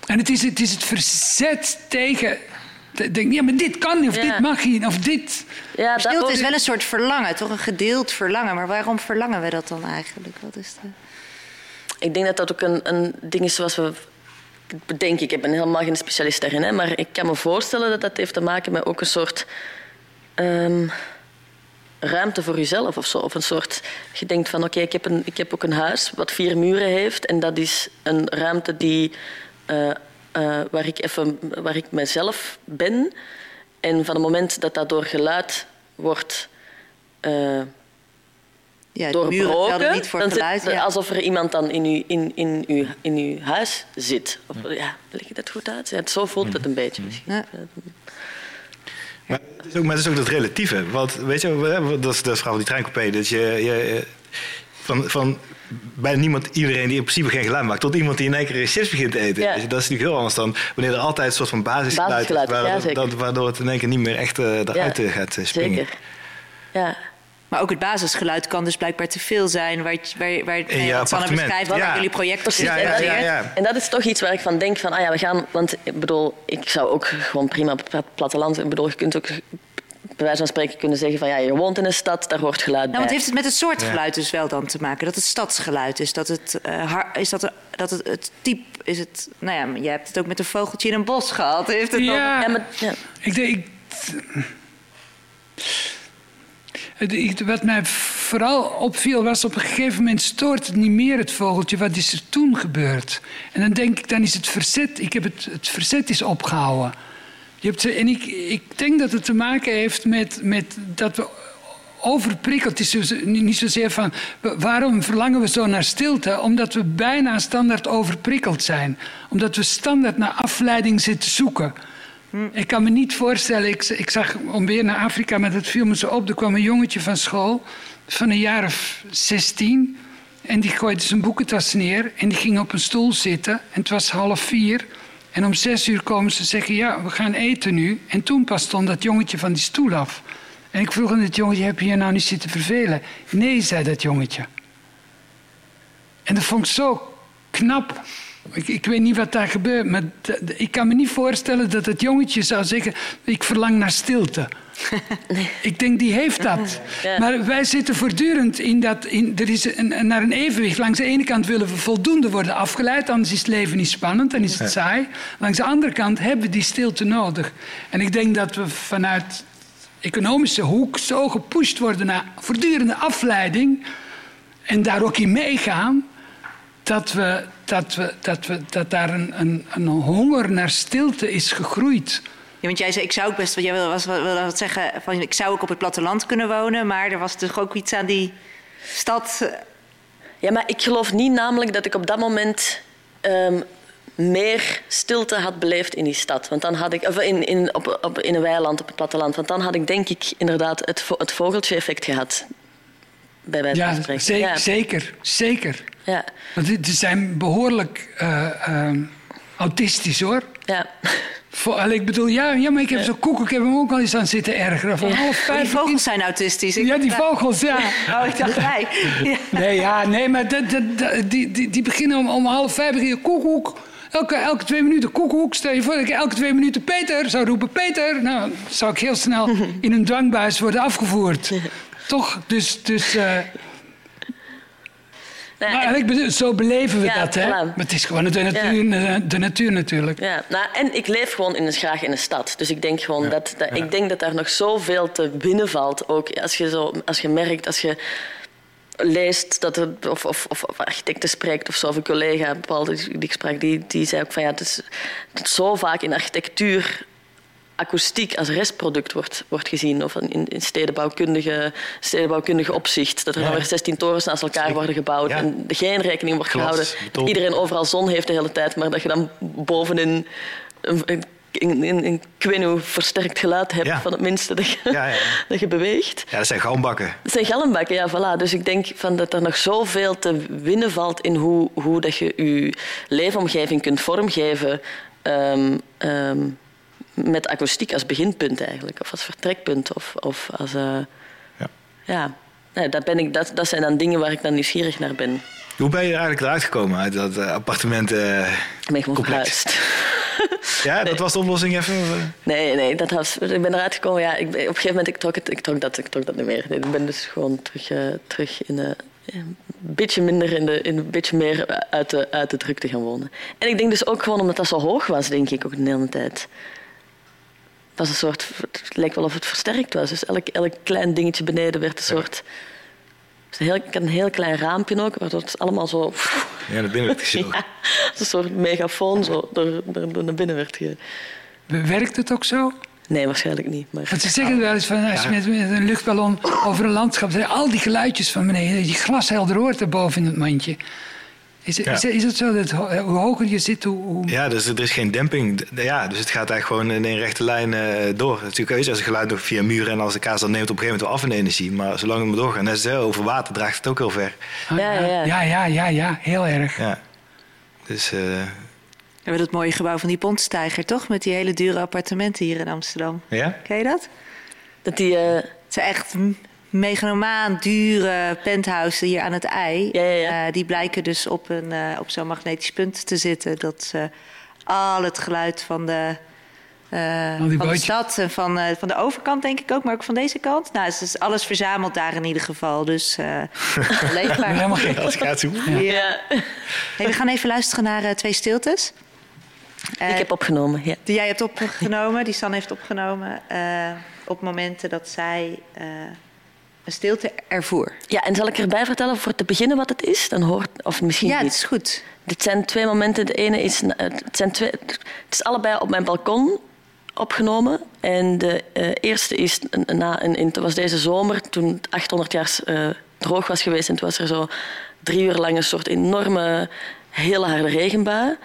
En het is, het is het verzet tegen... Denk, ja, maar dit kan niet, of Ja. dit mag niet, of dit... Ja, dat Stilte is wel een soort verlangen, toch? Een gedeeld verlangen. Maar waarom verlangen we dat dan eigenlijk? Wat is de... Ik denk dat dat ook een, een ding is zoals we... Denk ik, ik ben helemaal geen specialist daarin, hè, maar ik kan me voorstellen dat dat heeft te maken met ook een soort... ehm, ruimte voor jezelf of zo. Of een soort... Je denkt van, oké, ik, heb een- ik heb ook een huis wat vier muren heeft. En dat is een ruimte die... eh, eh, waar, ik even, waar ik mezelf ben. En van het moment dat dat door geluid wordt... eh, Ja, de muren doorbroken. niet voor dan zit- geluid. ja. Alsof er iemand dan in uw, in, in uw, in uw huis zit. Of, ja, leg ik dat goed uit? Ja, zo voelt het een beetje misschien. Ja. Maar het, is ook, maar het is ook dat relatieve. Want weet je, we- dat is, dat is vooral die treincoupé. Dat je, je van, van bijna niemand, iedereen die in principe geen geluid maakt, tot iemand die in één keer chips begint te eten. Ja. Dus dat is natuurlijk heel anders dan wanneer er altijd een soort van basisgeluid, Basisgeluid, is, waardoor, zeker. dat, waardoor het in één keer niet meer echt eh, eruit Ja, eh, gaat eh, springen. Zeker. Ja. Maar ook het basisgeluid kan dus blijkbaar te veel zijn. Waar, je- waar, waar je wat beschrijft, Ja. jullie project Precies. Ja, en, ja, dat, ja, ja. en dat is toch iets waar ik van denk van, ah ja, we gaan... Want ik bedoel, ik zou ook gewoon prima op het platteland... Ik bedoel, je kunt ook bij wijze van spreken kunnen zeggen van... Ja, je woont in een stad, daar hoort geluid Nou, want bij. heeft het met het soort geluid dus wel dan te maken? Dat het stadsgeluid is? Dat het, eh, har- is dat, dat het, het type is het... Nou ja, je hebt het ook met een vogeltje in een bos gehad. Heeft het dan- Ja, Ja, maar, ja. Ik denk, ik, wat mij vooral opviel was op een gegeven moment stoort het niet meer het vogeltje. Wat is er toen gebeurd? En dan denk ik, dan is het verzet. Ik heb het, het verzet is opgehouden. Je hebt, en ik, ik denk dat het te maken heeft met, met dat we overprikkeld. Is zo- niet zozeer van wa- waarom verlangen we zo naar stilte? Omdat we bijna standaard overprikkeld zijn. Omdat we standaard naar afleiding zitten zoeken. Ik kan me niet voorstellen, ik, ik zag om weer naar Afrika, maar dat viel me zo op. Er kwam een jongetje van school, van een jaar of 16. En die gooide zijn boekentas neer en die ging op een stoel zitten. En het was half vier. En om zes uur komen ze zeggen, ja, we gaan eten nu. En toen pas stond dat jongetje van die stoel af. En ik vroeg aan het jongetje, heb je hier nou niet zitten vervelen? Nee, zei dat jongetje. En dat vond ik zo knap. Ik, ik weet niet wat daar gebeurt, maar ik kan me niet voorstellen dat het jongetje zou zeggen: Ik verlang naar stilte. (laughs) Ik denk, die heeft dat. (laughs) Ja. Maar wij zitten voortdurend in dat. In, er is een, een- naar een evenwicht. Langs de ene kant willen we voldoende worden afgeleid, anders is het leven niet spannend, dan is het saai. Langs de andere kant hebben we die stilte nodig. En ik denk dat we vanuit economische hoek zo gepusht worden naar voortdurende afleiding en daar ook in meegaan, dat, we, dat, we, dat, we, dat daar een, een, een honger naar stilte is gegroeid. Ja, want jij zei, ik zou ook best, wat jij wilde, was, wilde wat zeggen, van, ik zou ook op het platteland kunnen wonen, maar er was toch ook iets aan die stad. eh, Ja, maar ik geloof niet namelijk dat ik op dat moment ehm, meer stilte had beleefd in die stad. Want dan had ik, of in, in, op, op, in een weiland op het platteland. Want dan had ik denk ik inderdaad het, vo- het vogeltje-effect gehad. Bij wijze van Ja, spreken. zeker, Ja. zeker, zeker. Ja. Want die- die zijn behoorlijk eh, ehm, autistisch hoor. Ja. Vo- allee, ik bedoel, ja, ja, maar ik heb zo'n koek, ik heb hem ook al eens aan zitten ergeren. Van half Die vogels zijn autistisch. Ik- Ja, die vogels, ja. Oh, ik dacht wij. Nee, ja, nee, maar dat- dat- dat- die, die, die beginnen om, om half vijf beginnen koekoek. Elke, elke twee minuten koekoek. Stel je voor dat ik elke twee minuten Peter zou roepen. Peter! Nou, dan zou ik heel snel (laughs) in een dwangbuis worden afgevoerd. (laughs) Toch? Dus, dus eh, Nou, maar en- ik bedoel, zo beleven we Ja, dat, hè? voilà. Maar het is gewoon de natuur, de natuur natuurlijk. Ja, nou, en ik leef gewoon in een, graag in een stad. Dus ik denk gewoon dat, dat, ik denk dat daar nog zoveel te winnen valt. Ook als je, zo, als je merkt, als je leest dat er, of, of, of, of architecten spreekt of zo, of een collega, Paul, die, die ik sprak, die, die zei ook van ja, het is, het is zo vaak in architectuur akoestiek als restproduct wordt, wordt gezien. Of in, in stedenbouwkundige, stedenbouwkundige opzicht. Dat er dan weer 16 torens naast elkaar worden gebouwd. En er geen rekening wordt gehouden. Dat iedereen overal zon heeft de hele tijd. Maar dat je dan bovenin een, een, hoe versterkt geluid hebt. Ja. Van het minste dat je, Ja, ja. (laughs) dat je beweegt. Ja, dat zijn galmbakken. Het zijn galmbakken, ja, voilà. Dus ik denk van dat er nog zoveel te winnen valt in hoe, hoe dat je je leefomgeving kunt vormgeven ehm, ehm, met akoestiek als beginpunt eigenlijk. Of als vertrekpunt. Of, of als... eh, Ja. ja. Nee, dat, ben ik, dat, dat zijn dan dingen waar ik dan nieuwsgierig naar ben. Hoe ben je er eigenlijk eruit gekomen uit dat eh, appartement? eh, Ik ben gewoon verhuisd. (laughs) ja, dat was de oplossing even? Nee, nee, dat was, ik ben eruit gekomen. Ja, ik, op een gegeven moment ik trok, het, ik trok, dat, ik trok dat niet meer. Nee, Ik ben dus gewoon terug, terug in de, een beetje minder in de, in een beetje meer uit de, uit de drukte gaan wonen. En ik denk dus ook gewoon omdat dat zo hoog was, denk ik ook de hele tijd. Het was een soort, het leek wel of het versterkt was. Dus elk, elk klein dingetje beneden werd een soort. het is een heel, ik had een heel klein raampje ook, waardoor het allemaal zo. Ja, dat binnen zo. (laughs) Ja, als een soort megafoon zo door, door, door naar binnen werd ge... Werkt het ook zo? Nee, waarschijnlijk niet. Maar... Want ze zeggen wel eens van als je met, met een luchtballon over een landschap al die geluidjes van beneden, dat je glashelder hoort erboven in het mandje. Is, het- Ja. is, het- is het zo dat ho- hoe hoger je zit, hoe. hoe- Ja, dus er is geen demping. Ja, dus het gaat eigenlijk gewoon in een rechte lijn eh, door. Natuurlijk is als het geluid nog via muren en als de kaas dan neemt op een gegeven moment wel af in energie. Maar zolang het maar doorgaat, net hè, over water draagt het ook heel ver. Ah, Ja, ja, ja. ja, ja, heel erg. Ja. Dus eh, We hebben dat mooie gebouw van die Pontstijger, toch? Met die hele dure appartementen hier in Amsterdam. ja? Ken je dat? Dat die... eh, Het zijn echt meganomaan dure penthouses hier aan het ei. Ja, ja, ja. Eh, die blijken dus op, een, eh, op zo'n magnetisch punt te zitten. Dat ze al het geluid van de, eh, van de stad en van, eh, van de overkant denk ik ook, maar ook van deze kant. Nou, het is alles verzameld daar in ieder geval. Dus eh (laughs) leefbaar. Helemaal gek. Als ik gaat zo. ja. Hey, we gaan even luisteren naar twee stiltes. Ik heb opgenomen, ja. Die jij hebt opgenomen, die San heeft opgenomen. eh, op momenten dat zij eh, een stilte ervoer. Ja, en zal ik erbij vertellen voor te beginnen wat het is? Dan hoort... Of misschien Ja, niet. is goed. Dit zijn twee momenten. De ene is... eh, Het, zijn twee, het is allebei op mijn balkon opgenomen. En de eh, eerste is na een, het was deze zomer, toen het 800 jaar eh, droog was geweest. En toen was er zo drie uur lang een soort enorme, hele harde regenbui.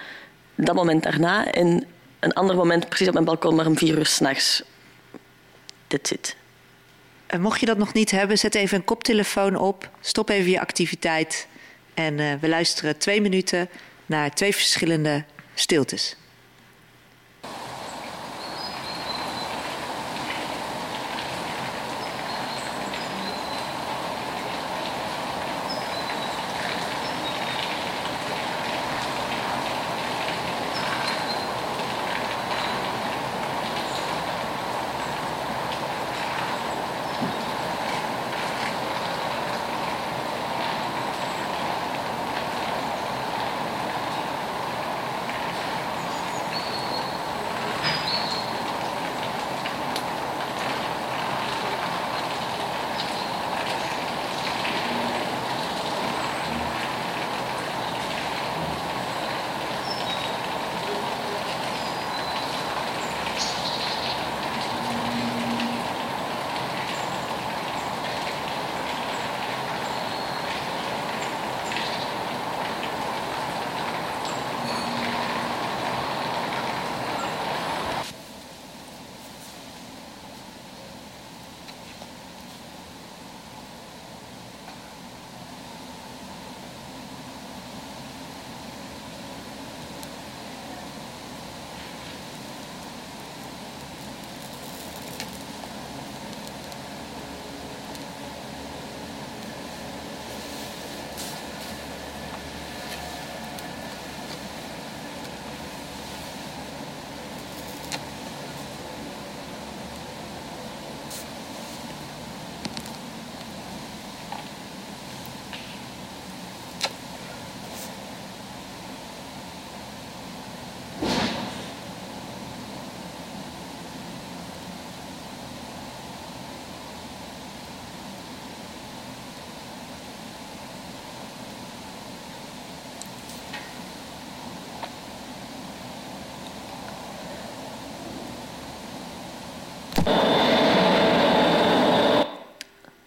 Dat moment daarna. En een ander moment precies op mijn balkon, maar om vier uur s'nachts. That's it. En mocht je dat nog niet hebben, zet even een koptelefoon op. Stop even je activiteit. En eh, we luisteren twee minuten naar twee verschillende stiltes.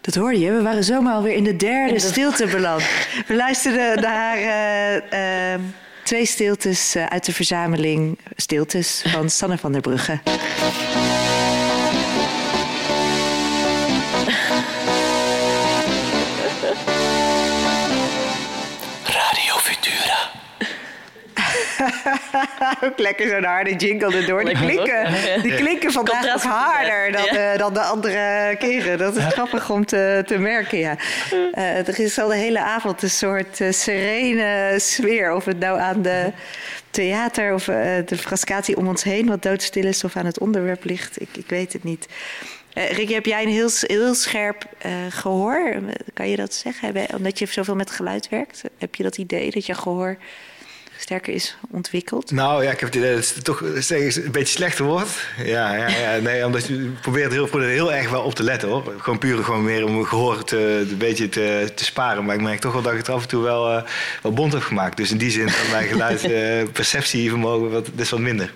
Dat hoorde je. We waren zomaar alweer in de derde In de- stilte (laughs) beland. We luisterden naar eh, eh, twee stiltes eh, uit de verzameling Stiltes van Sanne van der Brugge. Ook lekker zo'n harde jingle erdoor. Die toch? die klinken vandaag nog harder dan, eh, dan de andere keren. Dat is grappig om te, te merken, ja. Eh, er is al de hele avond een soort eh, serene sfeer. Of het nou aan de theater of de frascatie om ons heen... wat doodstil is of aan het onderwerp ligt. Ik, ik weet het niet. Ricky, heb jij een heel, heel scherp eh, gehoor? Kan je dat zeggen? Omdat je zoveel met geluid werkt? Heb je dat idee dat je gehoor sterker is ontwikkeld? Nou ja, ik heb het idee dat het toch steeds een beetje slechter wordt. Ja, ja, ja nee, omdat je probeert heel, probeert heel erg wel op te letten hoor. Gewoon puur gewoon meer om mijn gehoor te, een beetje te, te sparen. Maar ik merk toch wel dat ik het af en toe wel, eh, wel bond heb gemaakt. Dus in die zin van mijn geluid, (laughs) eh, perceptievermogen, wat, dat is wat minder.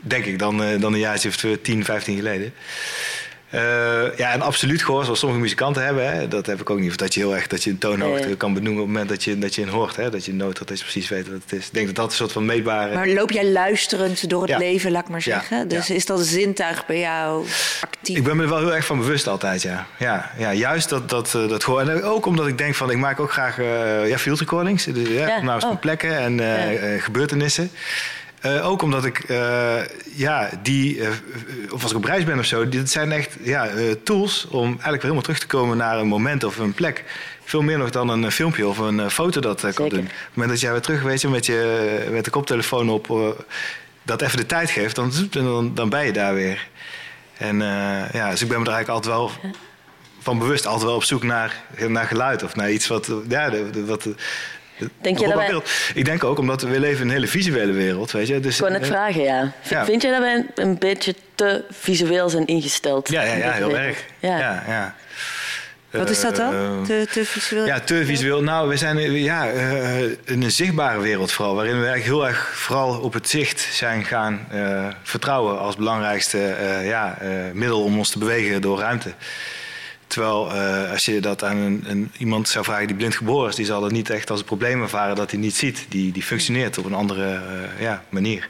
Denk ik, dan, eh, dan een jaartje of 10, 15 geleden. Eh, ja, en absoluut gehoor, zoals sommige muzikanten hebben. Hè, dat heb ik ook niet. Of dat je heel erg dat je een toonhoogte Nee. kan benoemen op het moment dat je, dat je een hoort. Hè, dat je noot had, dat je precies weet wat het is. Ik denk dat dat een soort van meetbare... Maar loop jij luisterend door het Ja. leven, laat ik maar Ja, zeggen? Dus ja. is dat een zintuig bij jou actief? Ik ben me er wel heel erg van bewust altijd, ja. Ja, ja juist dat, dat, eh, dat gewoon. En ook omdat ik denk van, ik maak ook graag eh ja, field recordings. Dus, ja, van oh. plekken en Ja. eh, gebeurtenissen. Eh, ook omdat ik, eh, ja, die, eh, of als ik op reis ben of zo, dit zijn echt ja, tools om eigenlijk weer helemaal terug te komen naar een moment of een plek. Veel meer nog dan een filmpje of een foto dat kan Zeker. doen. Op het moment dat jij weer terug weet, je, met, je, met de koptelefoon op, dat even de tijd geeft, dan, dan, dan ben je daar weer. En ja, dus ik ben me er eigenlijk altijd wel van bewust altijd wel op zoek naar, naar geluid of naar iets wat. Ja, wat Denk je dat wij-. Ik denk ook omdat we leven in een hele visuele wereld, weet je. Dus, Ik net eh, vragen, ja. Vind jij dat wij een, een beetje te visueel zijn ingesteld? Ja, ja, ja heel erg. Ja. Ja, ja. Wat is dat dan? Eh, Te, te visueel? Ja, te visueel. Nou, we zijn ja, eh, in een zichtbare wereld vooral. Waarin we eigenlijk heel erg vooral op het zicht zijn gaan eh, vertrouwen als belangrijkste eh, ja, eh, middel om ons te bewegen door ruimte. Terwijl eh, als je dat aan een, een, iemand zou vragen die blind geboren is, die zal het niet echt als een probleem ervaren dat hij niet ziet. Die, die functioneert op een andere eh, ja, manier.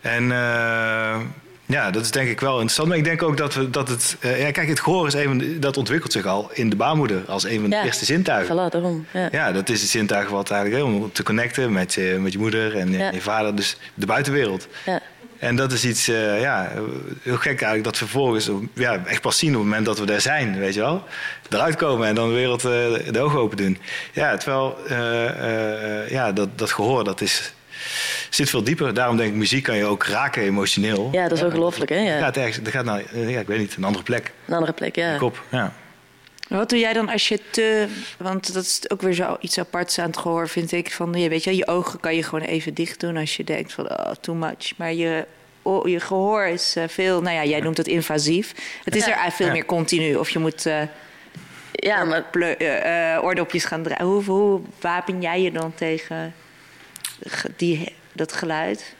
En eh, ja, dat is denk ik wel interessant. Maar ik denk ook dat, we, dat het... ja, kijk, het gehoor is de- dat ontwikkelt zich al in de baarmoeder als een van de Ja. eerste zintuigen. Voilà, daarom. Ja. Ja, dat is het zintuig wat eigenlijk om te connecten met je, met je moeder en Ja. je vader. Dus de buitenwereld. Ja. En dat is iets, eh, ja, heel gek eigenlijk dat we vervolgens ja, echt pas zien op het moment dat we daar zijn, weet je wel. Eruit komen en dan de wereld eh, de ogen open doen. Ja, terwijl eh, ja, dat, dat gehoor, dat is, zit veel dieper. Daarom denk ik, muziek kan je ook raken emotioneel. Ja, dat is ongelooflijk, hè? Ja. Ja, het ergens, dat gaat naar, ja, ik weet niet, een andere plek. Een andere plek, ja. Kop, ja. Wat doe jij dan als je te... Want dat is ook weer zo iets aparts aan het gehoor, vind ik. Van, ja, weet je, je ogen kan je gewoon even dicht doen als je denkt van, oh, too much. Maar je, oh, je gehoor is eh, veel... Nou ja, jij noemt het invasief. Het is Ja. er eigenlijk veel Ja. meer continu. Of je moet eh Ja, maar eh, eh, oordopjes gaan draaien. Hoe, hoe wapen jij je dan tegen ge- die, dat geluid?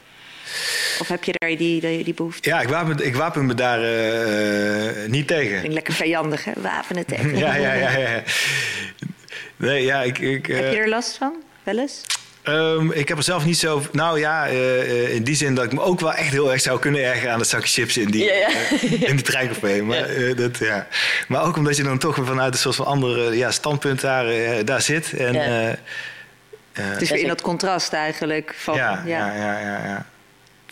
Of heb je daar die, die, die behoefte? Ja, ik wapen, ik wapen me daar eh, eh, niet tegen. Vind ik lekker vijandig, hè? Wapenen tegen. (laughs) Ja, ja, ja. ja. Nee, ja, ik... ik eh, Heb je er last van? Wel eens? Ehm, ik heb er zelf niet zo. Nou ja, eh, eh, in die zin dat ik me ook wel echt heel erg zou kunnen ergeren aan het zakje chips in die, Ja, ja. eh, in die. Maar, eh, dat, ja. maar ook omdat je dan toch weer vanuit een soort van andere ja, standpunt daar, eh, daar zit. En, Ja. eh, eh, Het is weer in dat contrast eigenlijk. Van, ja, ja, ja, ja, ja.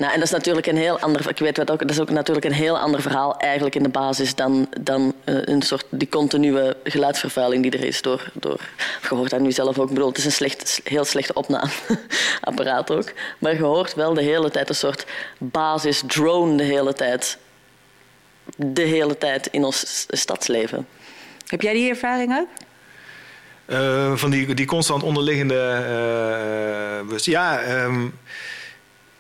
Nou, en dat is natuurlijk een heel ander. Ik weet wat ook. Dat is ook natuurlijk een heel ander verhaal eigenlijk in de basis dan, dan eh, een soort die continue geluidsvervuiling die er is door. door je hoort dat nu zelf ook. Ik bedoel, het is een slecht, heel slechte opnameapparaat ook. Maar je hoort wel de hele tijd een soort basis drone de hele tijd. De hele tijd in ons stadsleven. Heb jij die ervaring ook? Eh, van die, die constant onderliggende. eh, ja, ehm,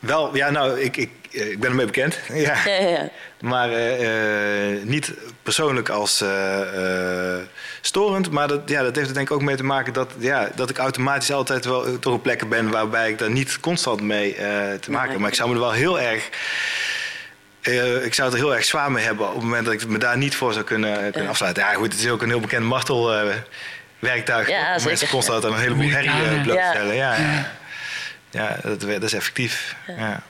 wel, ja, nou, ik, ik, eh, ik ben ermee bekend. (laughs) Ja. Ja, ja, ja. Maar eh, eh, niet persoonlijk als eh, eh, storend. Maar dat, ja, dat heeft er denk ik ook mee te maken dat, ja, dat ik automatisch altijd wel toch op plekken ben waarbij ik daar niet constant mee eh, te maken heb. Maar ik zou me er wel heel erg eh, ik zou het er heel erg zwaar mee hebben op het moment dat ik me daar niet voor zou kunnen, kunnen afsluiten. Ja, goed, het is ook een heel bekend martelwerktuig. Ja, Mensen zeker. constant aan een heleboel herrie blootstellen. Ja, ja. Dat, dat is effectief. Ja.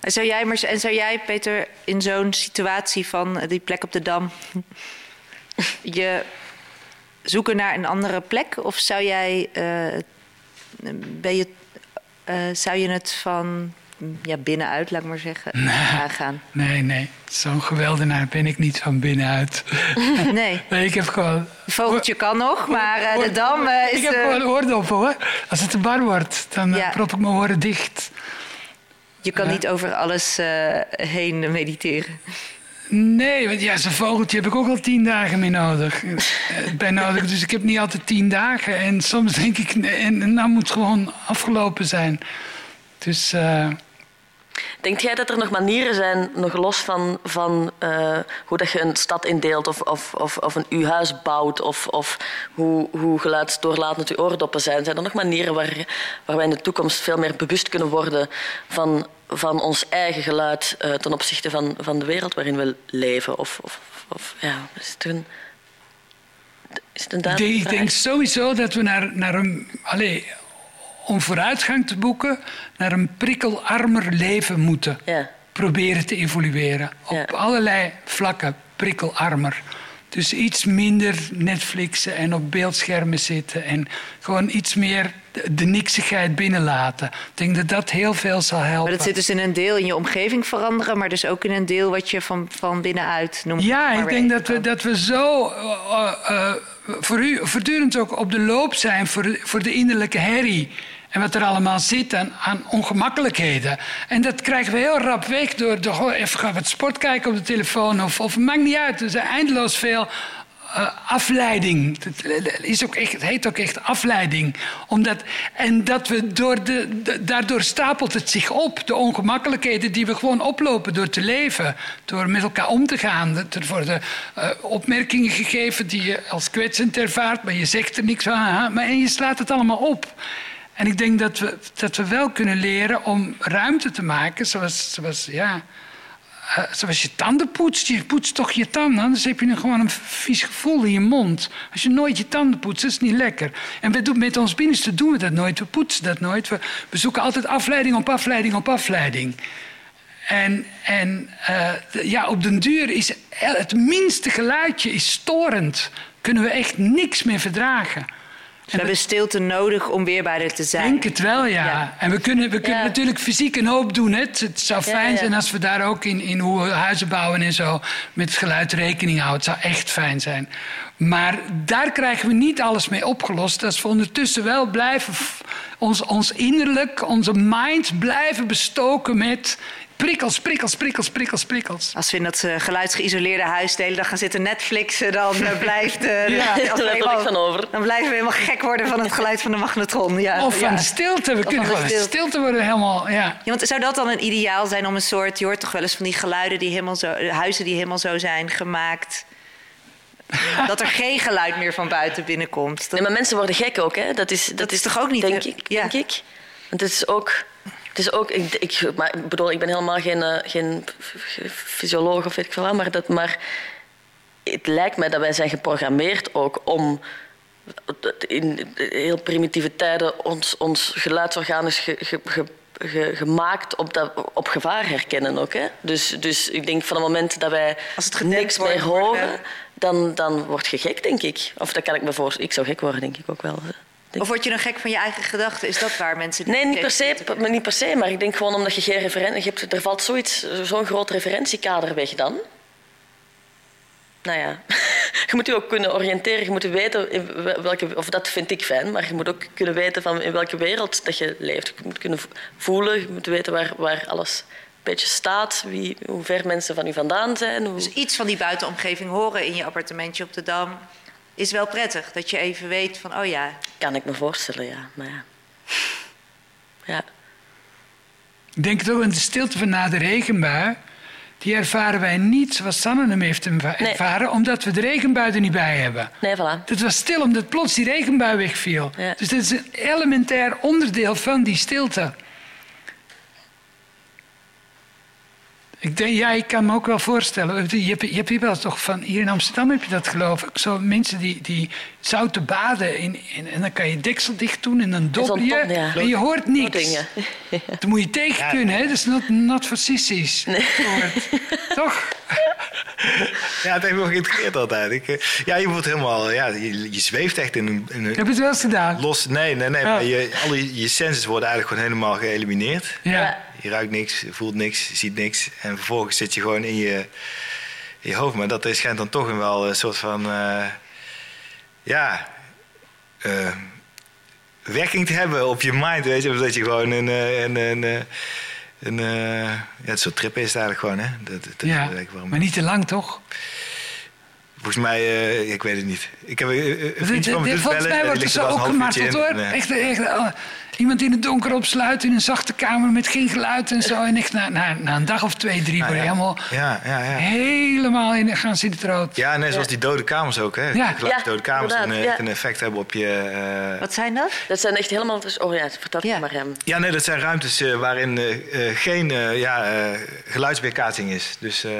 En zou jij, maar, en zou jij, Peter, in zo'n situatie van eh, die plek op de Dam... (laughs) je zoeken naar een andere plek? Of zou jij... eh, ben je, eh, zou je het van ja, binnenuit, laat ik maar zeggen, aangaan? Nee, nee. Zo'n geweldenaar ben ik niet van binnenuit. (laughs) Nee, Nee, ik heb gewoon... vogeltje kan nog, maar eh, de Dam eh, is... Ik heb eh, gewoon oordoppen hoor. Als het te bar wordt, dan Ja. prop ik mijn oren dicht. je kan niet over alles heen mediteren. Nee, want ja, zo'n vogeltje heb ik ook al tien dagen mee nodig. Bij nodig. Dus ik heb niet altijd tien dagen. En soms denk ik, nee, en nou moet het gewoon afgelopen zijn. Dus Denk jij dat er nog manieren zijn, nog los van, van eh, hoe dat je een stad indeelt of, of, of, of een uw huis bouwt of, of hoe, hoe geluidsdoorlatend uw oordoppen zijn? Zijn er nog manieren waar, waar wij in de toekomst veel meer bewust kunnen worden van, van ons eigen geluid eh, ten opzichte van, van de wereld waarin we leven? Of, of, of ja, is het een, is het een ik, denk, sowieso dat we naar, naar een... Allee, om vooruitgang te boeken, naar een prikkelarmer leven moeten. Ja. proberen te evolueren. Op allerlei vlakken prikkelarmer. Dus iets minder Netflixen en op beeldschermen zitten. En gewoon iets meer de, de niksigheid binnenlaten. Ik denk dat dat heel veel zal helpen. Maar dat zit dus in een deel in je omgeving veranderen, maar dus ook in een deel wat je van, van binnenuit noemt. Ja, ik denk dat we, dat we zo eh, eh, voor u, voortdurend ook op de loop zijn voor, voor de innerlijke herrie. En wat er allemaal zit aan, aan ongemakkelijkheden. En dat krijgen we heel rap weg door, gewoon even gaan wat sport kijken op de telefoon. Of, of maakt niet uit. Er zijn eindeloos veel eh, afleiding. Het, is ook het heet ook echt afleiding. Omdat, en dat we door de, de- daardoor stapelt het zich op. De ongemakkelijkheden die we gewoon oplopen door te leven. Door met elkaar om te gaan. Er worden eh, opmerkingen gegeven die je als kwetsend ervaart. Maar je zegt er niks van. Maar, en je slaat het allemaal op. En ik denk dat we, dat we wel kunnen leren om ruimte te maken. Zoals, zoals ja, eh, zoals je tanden poetst. Je poetst toch je tanden, anders heb je gewoon een vies gevoel in je mond. Als je nooit je tanden poetst, dat is niet lekker. En we doen, met ons binnenste doen we dat nooit. We poetsen dat nooit. We, we zoeken altijd afleiding op afleiding op afleiding. En, en eh, ja, op den duur is het minste geluidje is storend. Kunnen we echt niks meer verdragen. We hebben stilte nodig om weerbaarder te Ik zijn. denk het wel, ja. Ja. En we kunnen, we kunnen Ja. natuurlijk fysiek een hoop doen. Hè. Het, het zou fijn ja. zijn als we daar ook in, in hoe we huizen bouwen en zo... met het geluid rekening houden. Het zou echt fijn zijn. Maar daar krijgen we niet alles mee opgelost... als we ondertussen wel blijven... ons, ons innerlijk, onze mind blijven bestoken met... prikkels, prikkels, prikkels, prikkels, prikkels. Als we in dat eh, geluidsgeïsoleerde huis de hele dag gaan zitten Netflixen, dan eh, blijft... eh, (laughs) Ja, als we daar heb ik helemaal- van over. Dan blijven we helemaal gek worden van het geluid van de magnetron. Ja, Of van ja. de stilte. We Of kunnen gewoon stilte. stilte worden helemaal... Ja. Ja, want zou dat dan een ideaal zijn om een soort... Je hoort toch wel eens van die geluiden die helemaal zo... eh, Huizen die helemaal zo zijn gemaakt... (laughs) dat er geen geluid meer van buiten binnenkomt. Dat, Nee, maar mensen worden gek ook, hè? Dat is, dat is toch ook niet, Denk ik. Ja. Denk ik. Want het is ook. Het is ook ik, ik, maar, ik bedoel, ik ben helemaal geen, eh, geen fysioloog of weet ik veel wat, maar, dat, maar het lijkt mij dat wij zijn geprogrammeerd ook om in heel primitieve tijden ons, ons geluidsorgaan is ge- ge- ge- ge- gemaakt op, dat, op gevaar herkennen ook. Hè? Dus, dus ik denk van het moment dat wij Als het niks meer horen, eh, dan, dan word je gek, denk ik. Of dat kan ik me voorstellen. Ik zou gek worden, denk ik ook wel. Denk of word je dan gek van je eigen gedachten? Is dat waar mensen... Nee, niet per, se, maar niet per se, maar ik denk gewoon omdat je geen referentie je hebt. Er valt zoiets, zo'n groot referentiekader weg dan. Nou ja, (laughs) je moet je ook kunnen oriënteren. Je moet weten in welke, of dat vind ik fijn, maar je moet ook kunnen weten van in welke wereld dat je leeft. Je moet kunnen voelen, je moet weten waar, waar alles een beetje staat, wie, hoe ver mensen van u vandaan zijn. Hoe... Dus iets van die buitenomgeving horen in je appartementje op de Dam... is wel prettig. Dat je even weet van, oh ja... Kan ik me voorstellen, ja. Maar ja. (laughs) ja. Ik denk het ook aan de stilte van na de regenbui. Die ervaren wij niet zoals Sanne hem heeft Nee. ervaren, omdat we de regenbui er niet bij hebben. Nee, voilà. Het was stil omdat plots die regenbui wegviel. Ja. Dus dit is een elementair onderdeel van die stilte. Ik denk, ja, ik kan me ook wel voorstellen. Je hebt, je hebt hier wel toch van, hier in Amsterdam heb je dat geloof ik. Zo mensen die, die zouten baden in, in- en dan kan je deksel dicht doen en dan zo'n je. ja. En je hoort niks. (laughs) Dat moet je tegen kunnen, hè? Dat is not, not for sissies. Hoort. (laughs) Toch? Ja, het heeft me geïntegreerd altijd. Ik, eh, ja, je wordt helemaal, ja, je, je zweeft echt in een, in Ik een heb het wel eens gedaan. los. Nee, nee, nee. Ja. Maar je, alle je senses worden eigenlijk gewoon helemaal geëlimineerd. Ja. Je ruikt niks, je voelt niks, je ziet niks. En vervolgens zit je gewoon in je, in je hoofd. Maar dat is- schijnt dan toch een wel een soort van... eh, ja... eh, werking te hebben op je mind, weet je. Of dat je gewoon een... eh, een, een, een, ja, het soort trip is het eigenlijk gewoon, hè. Dat, dat, Ja, ik waarom. maar niet te lang, toch? Volgens mij, ik weet het niet. Ik heb eh, een vriendje van me dus Volgens mij wordt er zo ook gemarteld hoor. Nee. Echt, echt, iemand in het donker opsluiten in een zachte kamer met geen geluid en zo. En echt na, na, na een dag of twee, drie word je helemaal, Ja, ja, ja. helemaal in gaan zitten het rood. Ja, net zoals die dode kamers ook. Hè? Ja. Ja, dode kamers een, eh, ja. een effect hebben op je... eh, Wat zijn dat? Dat zijn echt helemaal... Dus, oh ja, vertel het Ja. maar. Rem. Ja, nee, dat zijn ruimtes eh, waarin eh, eh, geen ja, eh, geluidsweerkaatsing is. Dus eh,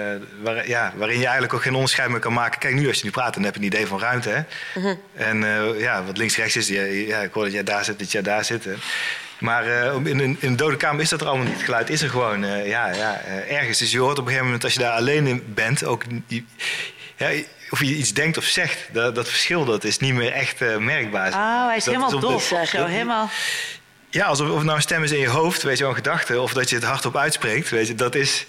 waar, ja, waarin je eigenlijk ook geen onderscheid meer kan maken. Kijk, nu als je nu praat, dan heb je een idee van ruimte. Hè? Mhm. En eh, ja, wat links-rechts is, ja, ja, ik hoor dat jij daar zit, dat jij daar zit. Hè? Maar eh, in, een, in een dode kamer is dat er allemaal niet. Het geluid is er gewoon eh, ja, ja, eh, ergens. Dus je hoort op een gegeven moment, als je daar alleen in bent, ook... ja, of je iets denkt of zegt, dat, dat verschil dat is niet meer echt merkbaar. Oh, hij is Dat helemaal dof dat- Helemaal... ja, alsof of het nou een stem is in je hoofd, weet je wel, een gedachte, of dat je het hardop uitspreekt, weet je, dat is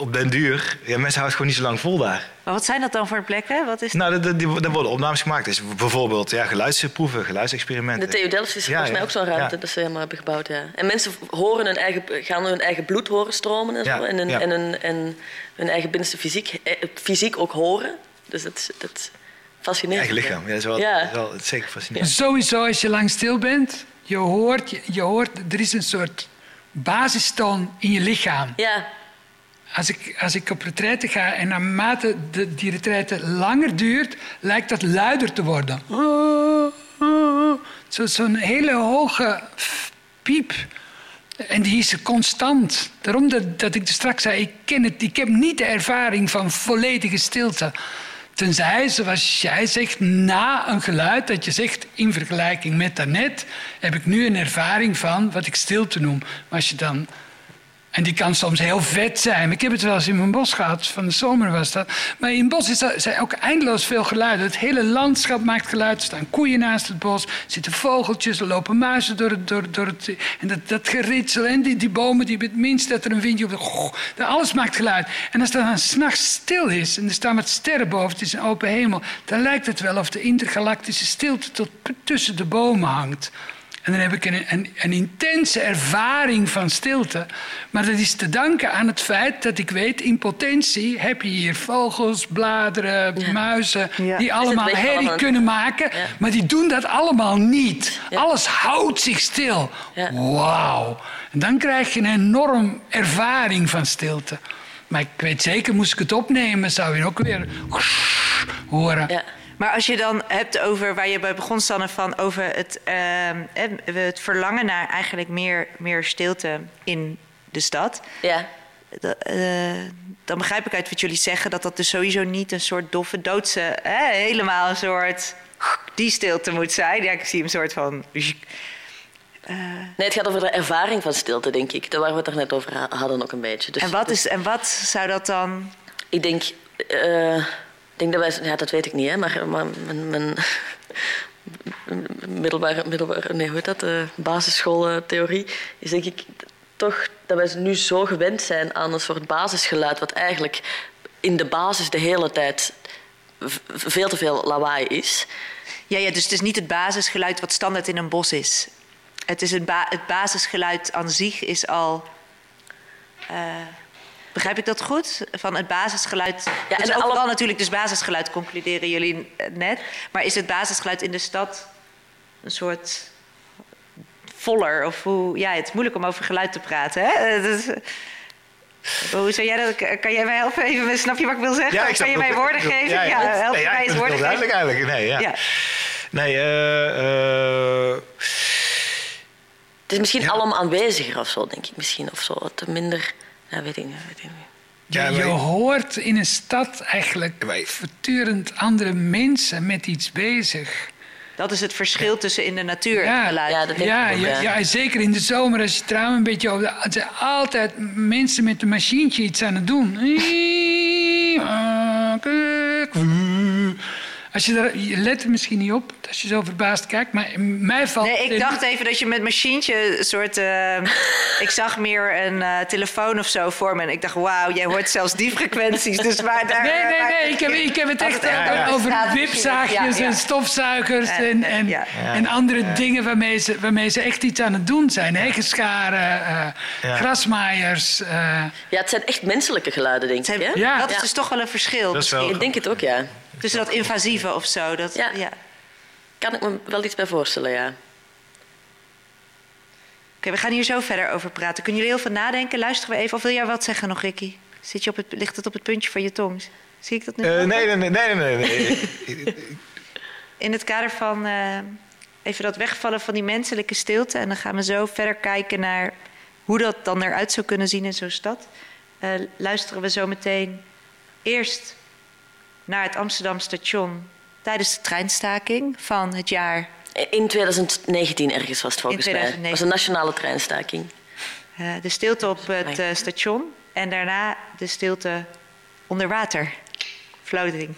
op den duur. Ja, mensen houden het gewoon niet zo lang vol daar. Maar wat zijn dat dan voor plekken? Wat is Nou, er- worden opnames gemaakt. Dus bijvoorbeeld ja, geluidsproeven, geluidsexperimenten. De TU Delft is Ja, volgens mij ja. ook zo'n ruimte Ja. dat ze helemaal hebben gebouwd. Ja. En mensen horen hun eigen, gaan hun eigen bloed horen stromen en zo. Ja, En, hun, ja. en, hun, en hun eigen binnenste fysiek, eh, fysiek ook horen. Dus dat, is- dat fascinerend. eigen lichaam. Ja, dat is wel, Ja. dat is wel zeker fascinerend. Sowieso, als je lang stil bent, je hoort, je, je hoort, er is een soort basistoon in je lichaam. Ja, Als ik, als ik op retraite ga en naarmate de, die retraite langer duurt, lijkt dat luider te worden. Zo- Zo'n hele hoge piep. En die is constant. Daarom dat, ik er straks zei, ik, ken het, ik heb niet de ervaring van volledige stilte. Tenzij, zoals jij zegt, na een geluid, dat je zegt in vergelijking met daarnet, heb ik nu een ervaring van wat ik stilte noem. Maar als je dan en die kan soms heel vet zijn. Ik heb het wel eens in mijn bos gehad, van de zomer was dat. Maar in het bos is er, zijn ook eindeloos veel geluiden. Het hele landschap maakt geluid. Er staan koeien naast het bos, er zitten vogeltjes, er lopen muizen door het... Door, door het en dat, dat geritsel en die, die bomen, die het minst dat er een windje op... Goh, dat alles maakt geluid. En als het dan s'nachts stil is en er staan wat sterren boven, het is een open hemel... dan lijkt het wel of de intergalactische stilte tot tussen de bomen hangt. En dan heb ik een, een, een intense ervaring van stilte. Maar dat is te danken aan het feit dat ik weet, in potentie heb je hier vogels, bladeren, muizen, Ja. die allemaal herrie allemaal. kunnen maken. Ja. Maar die doen dat allemaal niet. Alles houdt zich stil. Wauw. En dan krijg je een enorm ervaring van stilte. Maar ik weet zeker, moest ik het opnemen, zou je ook weer horen. Maar als je dan hebt over waar je bij begon, Sanne, van over het, ehm, eh, het verlangen naar eigenlijk meer, meer stilte in de stad. ja. Eh, dan begrijp ik uit wat jullie zeggen dat dat dus sowieso niet een soort doffe doodse, hè, helemaal een soort die stilte moet zijn. Ja, ik zie een soort van. Nee, het gaat over de ervaring van stilte, denk ik. Daar waar we het er net over ha- hadden ook een beetje. Dus, En wat, dus is, en wat zou dat dan. Ik denk... eh, denk dat wij... Dat weet ik niet, hè. Maar, maar mijn... (laughs) middelbare, middelbare... Nee, hoe heet dat? De basisschooltheorie is denk ik toch dat wij nu zo gewend zijn aan een soort basisgeluid... wat eigenlijk in de basis de hele tijd veel te veel lawaai is. Ja, ja, dus het is niet het basisgeluid wat standaard in een bos is. Het, is het basisgeluid aan zich is al. eh, begrijp ik dat goed? Van het basisgeluid. Ja, en is alle- overal natuurlijk dus basisgeluid, concluderen jullie net. Maar is het basisgeluid in de stad een soort voller? Of hoe. Ja, het is moeilijk om over geluid te praten. Hè? Eh, dat is- hoe zou jij dat? Kan jij mij helpen? Even, snap je wat ik wil zeggen? Ja, ik kan je mij woorden geven? ja, Ja, ja. help Nee, mij eens woorden heel duidelijk geven? eigenlijk. Nee, ja. Ja. Nee, eh, eh, Het is misschien allemaal aanweziger of zo, denk ik. Misschien of zo. Wat minder Ja, weet ik niet. Weet ik niet. Je, Ja, je wij- hoort in een stad eigenlijk Wij- voortdurend andere mensen met iets bezig. Dat is het verschil tussen in de natuur en Ja. geluid. Ja, dat Ja, ook, ja, zeker in de zomer als je het raam een beetje open... Er zijn altijd mensen met een machientje iets aan het doen. (laughs) Als je, er, je let er misschien niet op als je zo verbaasd kijkt, maar mij valt... Nee, ik dacht even dat je met machientje een soort... eh, (laughs) ik zag meer een eh, telefoon of zo voor me. En ik dacht, wauw, jij hoort zelfs die frequenties. Dus waar daar... Nee, nee, waar- nee, ik heb, ik heb het echt over wipzaagjes ja, ja. en stofzuigers en, en, ja. en andere dingen waarmee ze, waarmee ze echt iets aan het doen zijn. Hegenscharen, eh, Ja. grasmaaiers. eh, Ja, het zijn echt menselijke geluiden, denk ik. Hè? Ja. Dat is dus toch wel een verschil. Dat is wel- Ik denk het ook, ja. Tussen dat invasieve of zo. Dat, ja. Ja. Kan ik me wel iets bij voorstellen, ja. Oké, we gaan hier zo verder over praten. Kunnen jullie heel veel nadenken? Luisteren we even. Of wil jij wat zeggen nog, Ricky? Zit je op het, ligt het op het puntje van je tong? Zie ik dat nu? Eh, nee, nee, nee, nee, nee. nee. In het kader van eh, even dat wegvallen van die menselijke stilte. En dan gaan we zo verder kijken naar hoe dat dan eruit zou kunnen zien in zo'n stad. Eh, luisteren we zo meteen eerst naar het Amsterdam station tijdens de treinstaking van het jaar. In 2019 ergens was het volgens mij. 2019. Het was een nationale treinstaking. eh, de stilte op het eh, station en daarna de stilte onder water. Floating.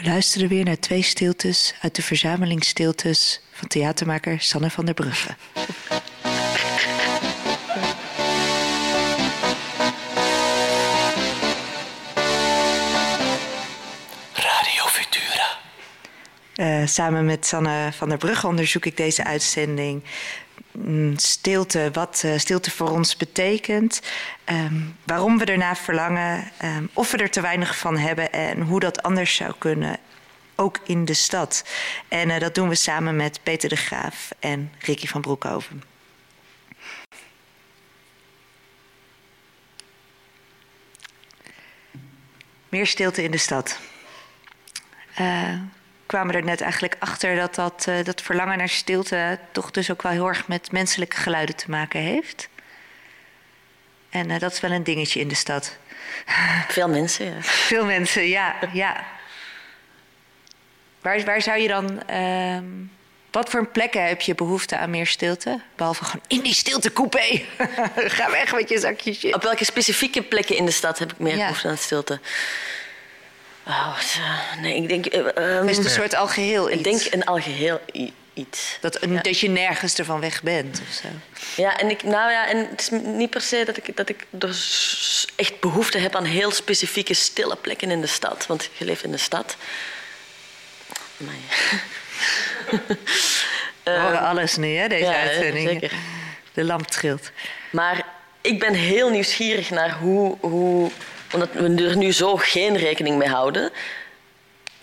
We luisteren weer naar twee stiltes uit de verzameling stiltes van theatermaker Sanne van der Brugge. Radio Futura. Eh, samen met Sanne van der Brugge onderzoek ik deze uitzending. Mm, Stilte, wat eh, stilte voor ons betekent. Ehm, waarom we ernaar verlangen. ehm, of we er te weinig van hebben en hoe dat anders zou kunnen. Ook in de stad. En eh, dat doen we samen met Peter de Graaf en Ricky van Broekhoven. Meer stilte in de stad. Eh, kwamen er net eigenlijk achter dat dat, eh, dat verlangen naar stilte toch dus ook wel heel erg met menselijke geluiden te maken heeft. En eh, dat is wel een dingetje in de stad. (laughs) Veel mensen, ja. Veel mensen, ja, ja. Waar, waar zou je dan. ehm, wat voor plekken heb je behoefte aan meer stilte? Behalve gewoon in die stiltecoupé. (laughs) Ga weg met je zakje shit. Op welke specifieke plekken in de stad heb ik meer Ja. behoefte aan stilte? Oh, eh, nee, ik denk... ehm, Is het een soort algeheel ik iets? denk een algeheel iets. Dat, een- dat je nergens ervan weg bent of zo. Ja, en ik, nou ja, en het is niet per se dat ik, dat ik er echt behoefte heb aan heel specifieke stille plekken in de stad. Want je leeft in de stad. Amai. (laughs) We horen alles nu, hè, deze ja, uitzending. zeker. De lamp trilt. Maar ik ben heel nieuwsgierig naar hoe, hoe, omdat we er nu zo geen rekening mee houden,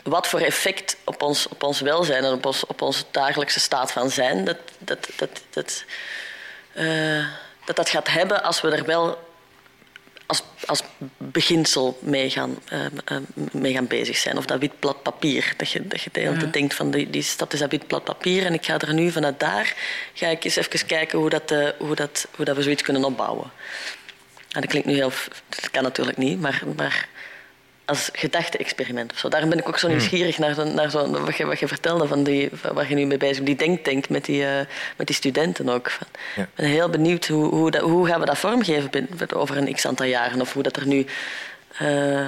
wat voor effect op ons, op ons welzijn en op ons, op onze dagelijkse staat van zijn dat dat, dat, dat, eh, dat, dat gaat hebben als we er wel als, als beginsel mee gaan, eh, eh, mee gaan bezig zijn. Of dat wit blad papier. Dat je, dat je de hele tijd denkt van die, die stad is dat wit blad papier en ik ga er nu vanuit daar ga ik eens even kijken hoe, dat, hoe, dat, hoe dat we zoiets kunnen opbouwen. En dat klinkt nu heel... Dat kan natuurlijk niet, maar, maar als gedachte-experiment of zo. Daarom ben ik ook zo nieuwsgierig naar, zo- naar zo, wat, je, wat je vertelde, van die, waar je nu mee bezig bent. Die denktank met die, eh, met die studenten ook. Van, Ja. Ik ben heel benieuwd hoe, hoe, dat, hoe gaan we dat vormgeven bin- over een x-aantal jaren. Of hoe dat er nu... eh,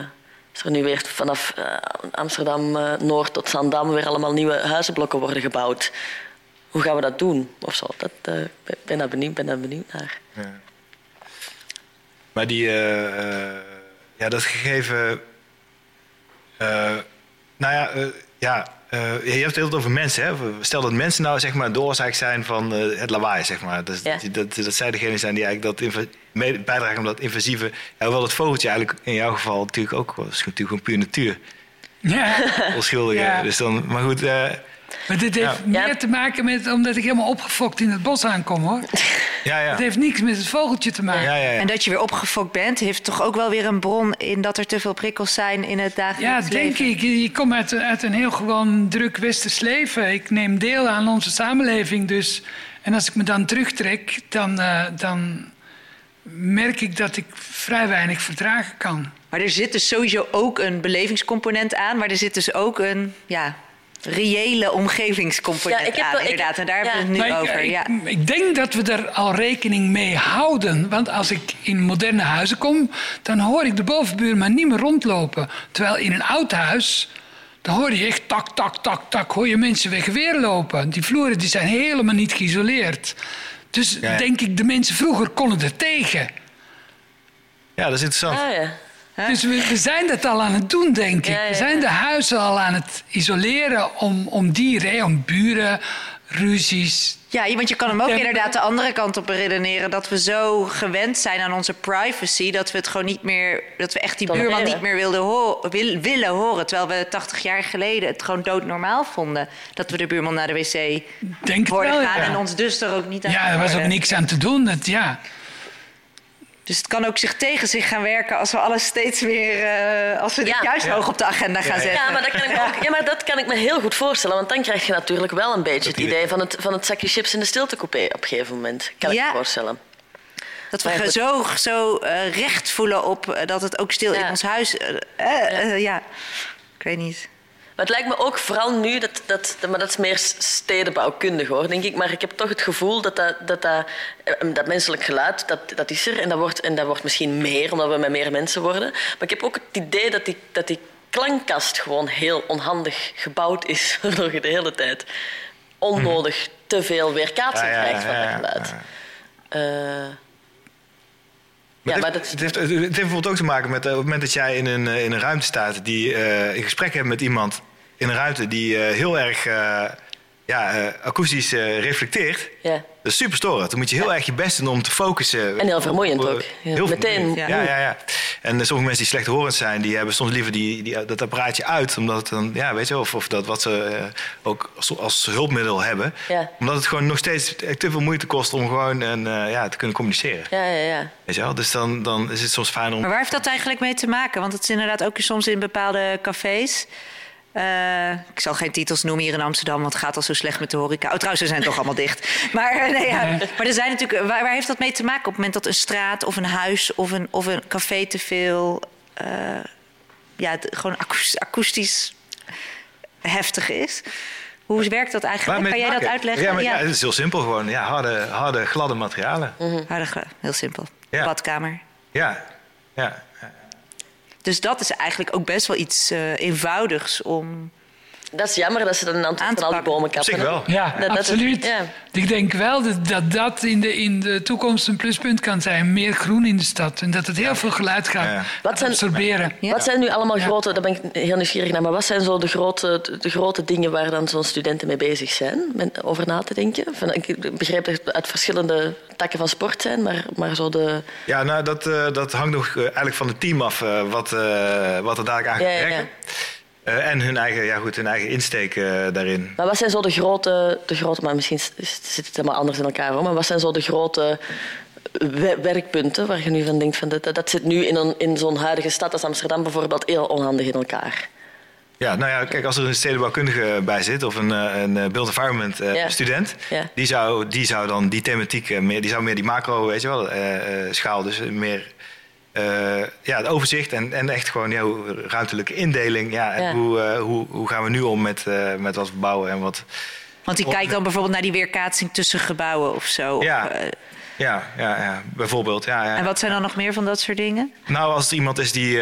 als er nu weer vanaf eh, Amsterdam-Noord tot Zandam weer allemaal nieuwe huizenblokken worden gebouwd. Hoe gaan we dat doen? Of zo. Dat, ik ben daar benieuwd, ben daar benieuwd naar. Maar die, ja, dat gegeven. Eh, nou ja, eh, ja eh, je hebt het heel over mensen. Hè? Stel dat mensen nou zeg maar de oorzaak zijn van eh, het lawaai, zeg maar. Dus, Ja. dat, dat zij degene zijn die eigenlijk dat bijdragen om dat invasieve. Ja, hoewel het vogeltje eigenlijk in jouw geval natuurlijk ook was. natuurlijk gewoon puur natuur. Ja, Onschuldige. Ja. Dus dan, maar goed. eh, maar dit heeft Ja. meer te maken met omdat ik helemaal opgefokt in het bos aankom, hoor. (laughs) ja, ja. Het heeft niks met het vogeltje te maken. ja, ja, ja. En dat je weer opgefokt bent, heeft toch ook wel weer een bron in dat er te veel prikkels zijn in het Ja, dagelijks denk leven. ik. Je komt uit, uit een heel gewoon druk westers leven. Ik neem deel aan onze samenleving dus. En als ik me dan terugtrek, dan, eh, dan merk ik dat ik vrij weinig verdragen kan. Maar er zit dus sowieso ook een belevingscomponent aan, maar er zit dus ook een ja, reële omgevingscomponent Ja, ik heb aan, wel- ik- inderdaad. En daar hebben we het nu ik- over. ik, ja. ik denk dat we er al rekening mee houden. Want als ik in moderne huizen kom, dan hoor ik de bovenbuurman niet meer rondlopen. Terwijl in een oud huis, dan hoor je echt tak, tak, tak, tak, hoor je mensen weg weer lopen. Die vloeren die zijn helemaal niet geïsoleerd. Dus Ja, ja. denk ik, de mensen vroeger konden er tegen. ja, dat is interessant. Ah ja. Dus we, we zijn dat al aan het doen, denk ik. Ja, ja, We zijn de huizen al aan het isoleren om, om dieren, hè, om buren, ruzies. Ja, want je kan hem ook Ja, inderdaad de andere kant op redeneren. Dat we zo gewend zijn aan onze privacy. Dat we het gewoon niet meer. Dat we echt die buurman niet meer wilden ho- wil- willen horen. Terwijl we 80 jaar geleden het gewoon doodnormaal vonden. Dat we de buurman naar de wc Denk wel, gaan. ja. En ons dus er ook niet aan Ja, er was ook niks aan te doen. Het, ja. Dus het kan ook zich tegen zich gaan werken als we alles steeds meer. eh, als we dit Ja. juist hoog op de agenda gaan zetten. Ja, maar dat kan ik me ook, ja, maar dat kan ik me heel goed voorstellen. Want dan krijg je natuurlijk wel een beetje het idee van het, van het zakje chips in de stiltecoupé op een gegeven moment. Kan ik me voorstellen. Dat we zo, zo eh, recht voelen op eh, dat het ook stil in ons huis. ja, ik weet niet. Maar het lijkt me ook vooral nu, dat, dat, maar dat is meer stedenbouwkundig hoor, denk ik. Maar ik heb toch het gevoel dat dat, dat, dat, eh, dat menselijk geluid, dat, dat is er. En dat, wordt, en dat wordt misschien meer, omdat we met meer mensen worden. Maar ik heb ook het idee dat die, dat die klankkast gewoon heel onhandig gebouwd is. (laughs) Je de hele tijd onnodig te veel weerkaatsing Ja, ja, krijgt van dat geluid. ja. Eh, Maar Ja, dat- het, heeft, het heeft bijvoorbeeld ook te maken met eh, op het moment dat jij in een, in een ruimte staat, die in gesprek hebt met iemand in een ruimte die eh, heel erg eh, ja, eh, akoestisch eh, reflecteert. ja. Dat is super storend. Dan moet je heel erg je best doen om te focussen. En heel vermoeiend ook. Ja, Heel meteen. Ja, ja, ja. En sommige mensen die slechthorend zijn, die hebben soms liever die, die, dat apparaatje uit. Omdat het dan, ja, weet je, wel, of, of dat wat ze ook als, als hulpmiddel hebben. Ja. Omdat het gewoon nog steeds te veel moeite kost om gewoon en, eh, ja, te kunnen communiceren. Ja, ja, ja. Weet je wel? Dus dan, dan is het soms fijn om. Maar waar heeft dat eigenlijk mee te maken? Want het is inderdaad ook soms in bepaalde cafés. Eh, ik zal geen titels noemen hier in Amsterdam, want het gaat al zo slecht met de horeca. Oh, trouwens, ze zijn toch allemaal dicht. (laughs) Maar, eh, nee, ja. maar er zijn natuurlijk, waar, waar heeft dat mee te maken? Op het moment dat een straat of een huis of een, of een café te veel... eh, ja, gewoon akoes- akoestisch heftig is. Hoe werkt dat eigenlijk? Kan jij dat uitleggen? Ja, maar, ja. het is heel simpel gewoon. Ja, harde, harde gladde materialen. Aardig, eh, heel simpel. Ja. Badkamer. Ja, ja. Dus dat is eigenlijk ook best wel iets eh, eenvoudigs om Dat is jammer dat ze dan in Antwerpen al die bomen kappen. Zich wel. Ja, Dat- dat- absoluut. ja. Ik denk wel dat dat, dat in, de, in de toekomst een pluspunt kan zijn. Meer groen in de stad. En dat het heel veel geluid gaat, Ja. Wat zijn- absorberen. Wat zijn nu allemaal Ja. grote, daar ben ik heel nieuwsgierig naar, maar wat zijn zo de grote, de grote dingen waar dan zo'n studenten mee bezig zijn, met, over na te denken? Van, ik begrijp dat het uit verschillende takken van sport zijn, maar, maar zo de... Ja, nou, dat, eh, dat hangt nog eh, eigenlijk van het team af eh, wat, eh, wat er dadelijk aan gaat Eh, en hun eigen, ja, goed, hun eigen insteek eh, daarin. Maar wat zijn zo de grote, de grote maar misschien zit het helemaal anders in elkaar, hoor, maar wat zijn zo de grote we- werkpunten waar je nu van denkt, van dat, dat zit nu in, een, in zo'n huidige stad als Amsterdam bijvoorbeeld heel onhandig in elkaar? Ja, nou ja, kijk, als er een stedenbouwkundige bij zit of een, eh, een build environment Ja. student, Ja. die, zou, die zou dan die thematiek meer, die zou meer die macro, weet je wel, schaal, dus meer eh, ja, het overzicht en, en echt gewoon ja, ruimtelijke indeling. Ja, en Ja. Hoe, eh, hoe, hoe gaan we nu om met, eh, met wat we bouwen en wat. Want die kijkt dan bijvoorbeeld naar die weerkaatsing tussen gebouwen of zo. Ja. Of, Ja, ja, ja bijvoorbeeld. Ja, ja. en wat zijn dan nog meer van dat soort dingen? Nou, als er iemand is die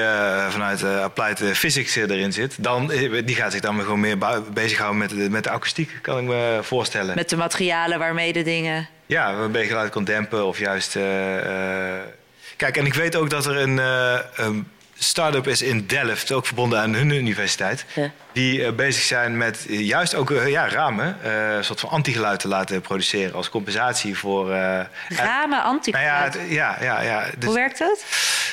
vanuit applied physics erin zit, dan die gaat zich dan gewoon meer bezighouden met de, met de akoestiek, kan ik me voorstellen. Met de materialen waarmee de dingen... Ja, waarbij je geluid kan dempen of juist. Kijk, en ik weet ook dat er een, eh, een start-up is in Delft, ook verbonden aan hun universiteit, Ja. die eh, bezig zijn met eh, juist ook ja, ramen, eh, een soort van antigeluid te laten produceren als compensatie voor. eh, Ramen, anti nou ja, het- ja, ja, ja. Dus- Hoe werkt dat?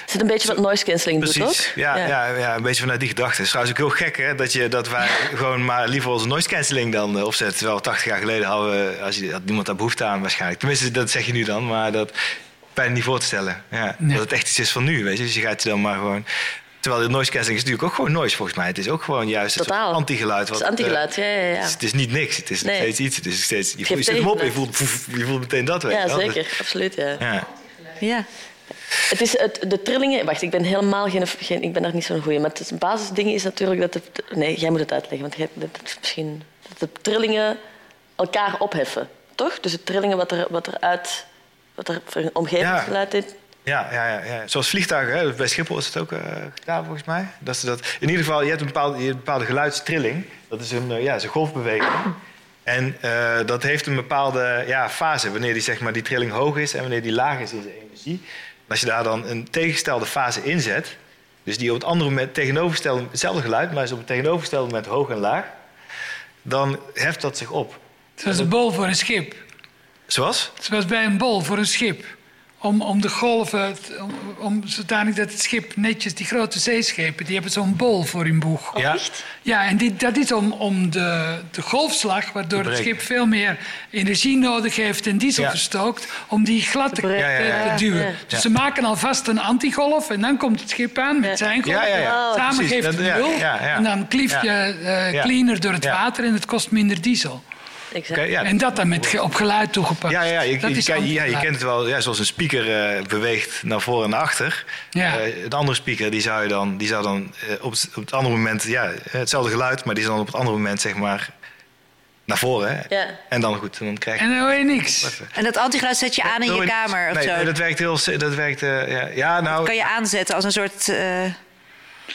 Het zit een beetje wat noise cancelling doet, Precies, toch? ja, ja. Ja, een beetje vanuit die gedachte. Het is trouwens ook heel gek hè, dat, je, dat wij (laughs) gewoon maar liever onze noise cancelling dan opzetten. Terwijl 80 jaar geleden hadden we, als je, had niemand daar behoefte aan waarschijnlijk. Tenminste, dat zeg je nu dan, maar dat bijna niet voor te stellen. Ja, Nee. Dat het echt iets is van nu, weet je. Dus je gaat je dan maar gewoon... Terwijl de noise cancelling is natuurlijk ook gewoon noise volgens mij. Het is ook gewoon juist soort antigeluid. Het wat, is antigeluid, eh, ja, ja, ja. Het, is, het is niet niks, het is Nee. steeds iets. Het is steeds, je, voelt, je zet hem op en je voelt, je voelt meteen dat, weet je Ja, wel. zeker. Absoluut, ja. Ja. Ja. Het is het, de trillingen... Wacht, ik ben helemaal geen, geen... Ik ben daar niet zo'n goeie. Maar het basisding is natuurlijk dat... De, nee, jij moet het uitleggen. Want jij, dat is misschien... Dat de trillingen elkaar opheffen. Toch? Dus de trillingen wat er, wat er uit... Wat er voor een omgevingsgeluid is. Ja, ja, ja, ja. zoals vliegtuigen. Hè. Bij Schiphol is het ook eh, gedaan volgens mij. Dat ze dat, in ieder geval, je hebt een bepaalde, je hebt een bepaalde geluidstrilling. Dat is een, eh, ja, is een golfbeweging. En eh, dat heeft een bepaalde ja, fase. Wanneer die, zeg maar, die trilling hoog is en wanneer die laag is in zijn energie. En als je daar dan een tegengestelde fase inzet... dus die op het andere moment tegenovergestelde... hetzelfde geluid, maar is op het tegenovergestelde moment hoog en laag... dan heft dat zich op. Zoals een bol voor een schip. Zoals? Zoals bij een bol voor een schip. Om, om de golven, om, om zodanig dat het schip netjes, die grote zeeschepen, die hebben zo'n bol voor hun boeg. ja? Ja, en die, dat is om, om de, de golfslag, waardoor het schip veel meer energie nodig heeft en diesel Ja. verstookt, om die glad te, duwen. Ja. Dus Ja. ze maken alvast een antigolf en dan komt het schip aan met zijn golf. Ja, ja, ja. Oh, Samen precies. geeft het ja, nul ja, ja. en dan klief je eh, Ja. cleaner door het Ja. water en het kost minder diesel. Exact. Oké, ja. En dat dan met, ge- op geluid toegepast. Ja, ja, je, dat je, is ken- ja, je kent het wel. Ja, zoals een speaker eh, beweegt naar voren en naar achter. Ja. Eh, het andere speaker die zou, je dan, die zou dan eh, op, het, op het andere moment... Ja, hetzelfde geluid, maar die is dan op het andere moment zeg maar naar voren. Hè? Ja. En dan goed, dan krijg je... En dan hoor je niks. En dat antigeluid zet je aan in je kamer of nee, zo. nee, dat werkt heel... Dat werkt, ja, ja, nou, kan je aanzetten als een soort... eh,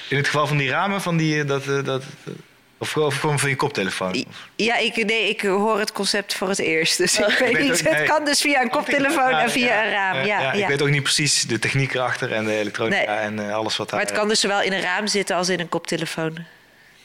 in het geval van die ramen, van die, dat, dat, of, of gewoon van je koptelefoon. Ja, ik, nee, ik hoor het concept voor het eerst. Dus ik weet niet. ook- Het kan dus via een koptelefoon en via een raam. Ja, ja, Ik weet ook niet precies de techniek erachter en de elektronica Nee. en eh, alles wat daar... Maar het kan dus zowel in een raam zitten als in een koptelefoon.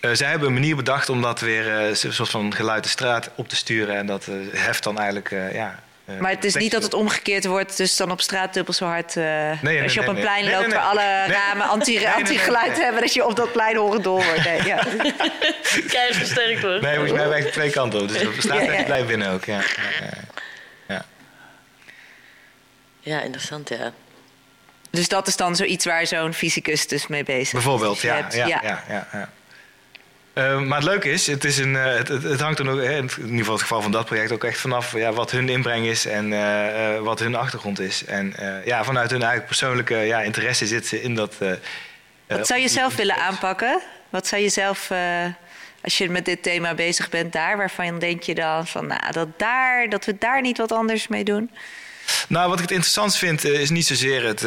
Eh, zij hebben een manier bedacht om dat weer eh, een soort van geluid de straat op te sturen. En dat heft dan eigenlijk, ja... eh, Maar het is niet dat het omgekeerd wordt, dus dan op straat dubbel zo hard. eh, nee, als je op nee, een nee. plein Nee, loopt nee, waar alle nee. ramen anti- nee, nee, anti-geluid nee. hebben, dat je op dat plein horendol wordt. Nee, ja. (laughs) Keihard versterkt wordt. Nee, volgens mij werkt het twee kanten op. Dus op straat Ja, ja. binnen ook, ja. ja, ja. Interessant, ja. Dus dat is dan zoiets waar zo'n fysicus dus mee bezig is. Bijvoorbeeld, Dus ja. ja, ja. Ja, ja. Eh, maar het leuke is, het, is een, eh, het, het, hangt er ook, hè, in ieder geval het geval van dat project, ook echt vanaf ja, wat hun inbreng is en eh, eh, wat hun achtergrond is. En eh, ja, vanuit hun eigen persoonlijke ja, interesse zit ze in dat. eh, Wat zou je zelf willen aanpakken? Wat zou je zelf, eh, als je met dit thema bezig bent, daar, waarvan denk je dan van, nou, dat, daar, dat we daar niet wat anders mee doen? Nou, wat ik het interessant vind, eh, is niet zozeer het.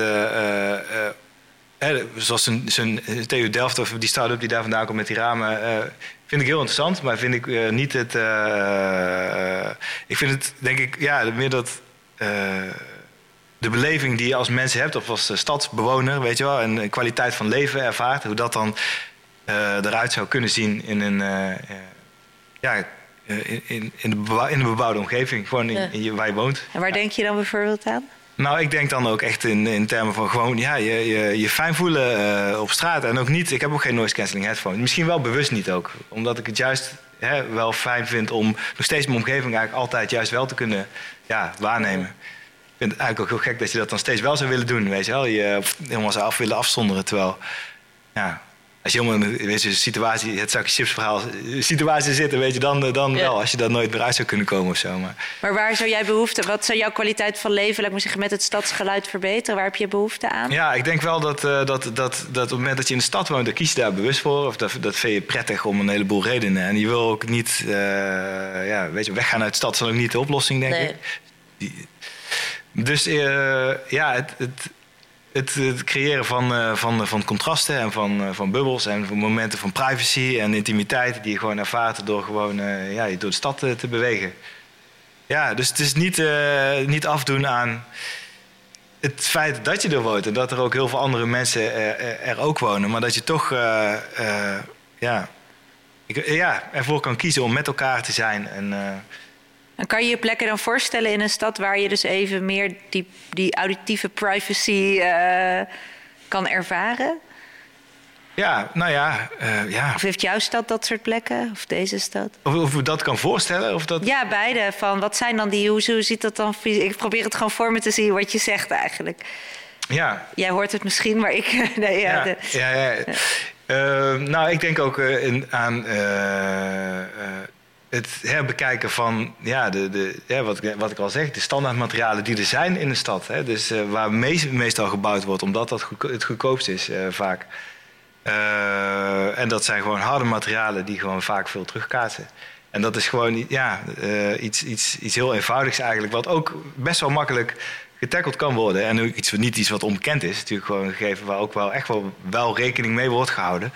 Hè, zoals zijn, zijn eh, TU Delft of die start-up die daar vandaan komt met die ramen, eh, vind ik heel interessant, maar vind ik eh, niet het. ik vind het, denk ik, ja, meer dat. de beleving die je als mens hebt, of als stadsbewoner, weet je wel, en kwaliteit van leven ervaart, hoe dat dan eruit zou kunnen zien in een. ja, in, in, in, de in bebouwde omgeving, gewoon in je, waar je woont. En waar denk je dan bijvoorbeeld aan? Nou, ik denk dan ook echt in, in termen van gewoon ja, je, je, je fijn voelen eh, op straat. En ook niet, ik heb ook geen noise cancelling headphone. Misschien wel bewust niet ook. Omdat ik het juist hè, wel fijn vind om nog steeds mijn omgeving eigenlijk altijd juist wel te kunnen ja, waarnemen. Ik vind het eigenlijk ook heel gek dat je dat dan steeds wel zou willen doen. Weet je wel, je helemaal zou af willen afzonderen. Terwijl, ja, als je helemaal in je, situatie, het zakje chips verhaal, situatie zitten, weet je, dan, eh, dan Ja. wel. Als je daar nooit meer uit zou kunnen komen of zo. Maar, Maar waar zou jij behoefte, wat zou jouw kwaliteit van leven, laat ik maar zeggen, met het stadsgeluid verbeteren? Waar heb je behoefte aan? Ja, ik denk wel dat, eh, dat, dat, dat op het moment dat je in de stad woont, dan kies je daar bewust voor. Of dat, dat vind je prettig om een heleboel redenen. En je wil ook niet, eh, ja, weet je, weggaan uit de stad is dan ook niet de oplossing, denk Nee. ik. Die- dus eh, ja, het, het, het, creëren van, eh, van, van contrasten en van, eh, van bubbels en van momenten van privacy en intimiteit die je gewoon ervaart door gewoon eh, ja, door de stad eh, te bewegen. Ja, dus het is niet, eh, niet afdoen aan het feit dat je er woont en dat er ook heel veel andere mensen er, er- ook wonen, maar dat je toch eh, eh, ja, ik, ja, ervoor kan kiezen om met elkaar te zijn. En, eh, En kan je je plekken dan voorstellen in een stad waar je dus even meer die, die auditieve privacy eh, kan ervaren? ja, nou ja, eh, ja. Of heeft jouw stad dat soort plekken? Of deze stad? Of, of dat kan voorstellen, of dat... Ja, beide. Van wat zijn dan die, hoe, hoe ziet dat dan? Ik probeer het gewoon voor me te zien wat je zegt eigenlijk. ja, Jij hoort het misschien, maar ik. (laughs) Nee, ja, Ja, de- ja, ja. Eh, nou, ik denk ook in, aan het herbekijken van, ja, de, de, wat, wat ik al zeg, de standaardmaterialen die er zijn in de stad. Hè? Dus eh, waar meest, meestal gebouwd wordt, omdat dat het goedkoopst is eh, vaak. Eh, en dat zijn gewoon harde materialen die gewoon vaak veel terugkaatsen. En dat is gewoon ja, iets, iets, iets heel eenvoudigs eigenlijk, wat ook best wel makkelijk getackled kan worden. En iets, niet iets wat onbekend is, natuurlijk gewoon een gegeven waar ook wel echt wel, wel rekening mee wordt gehouden.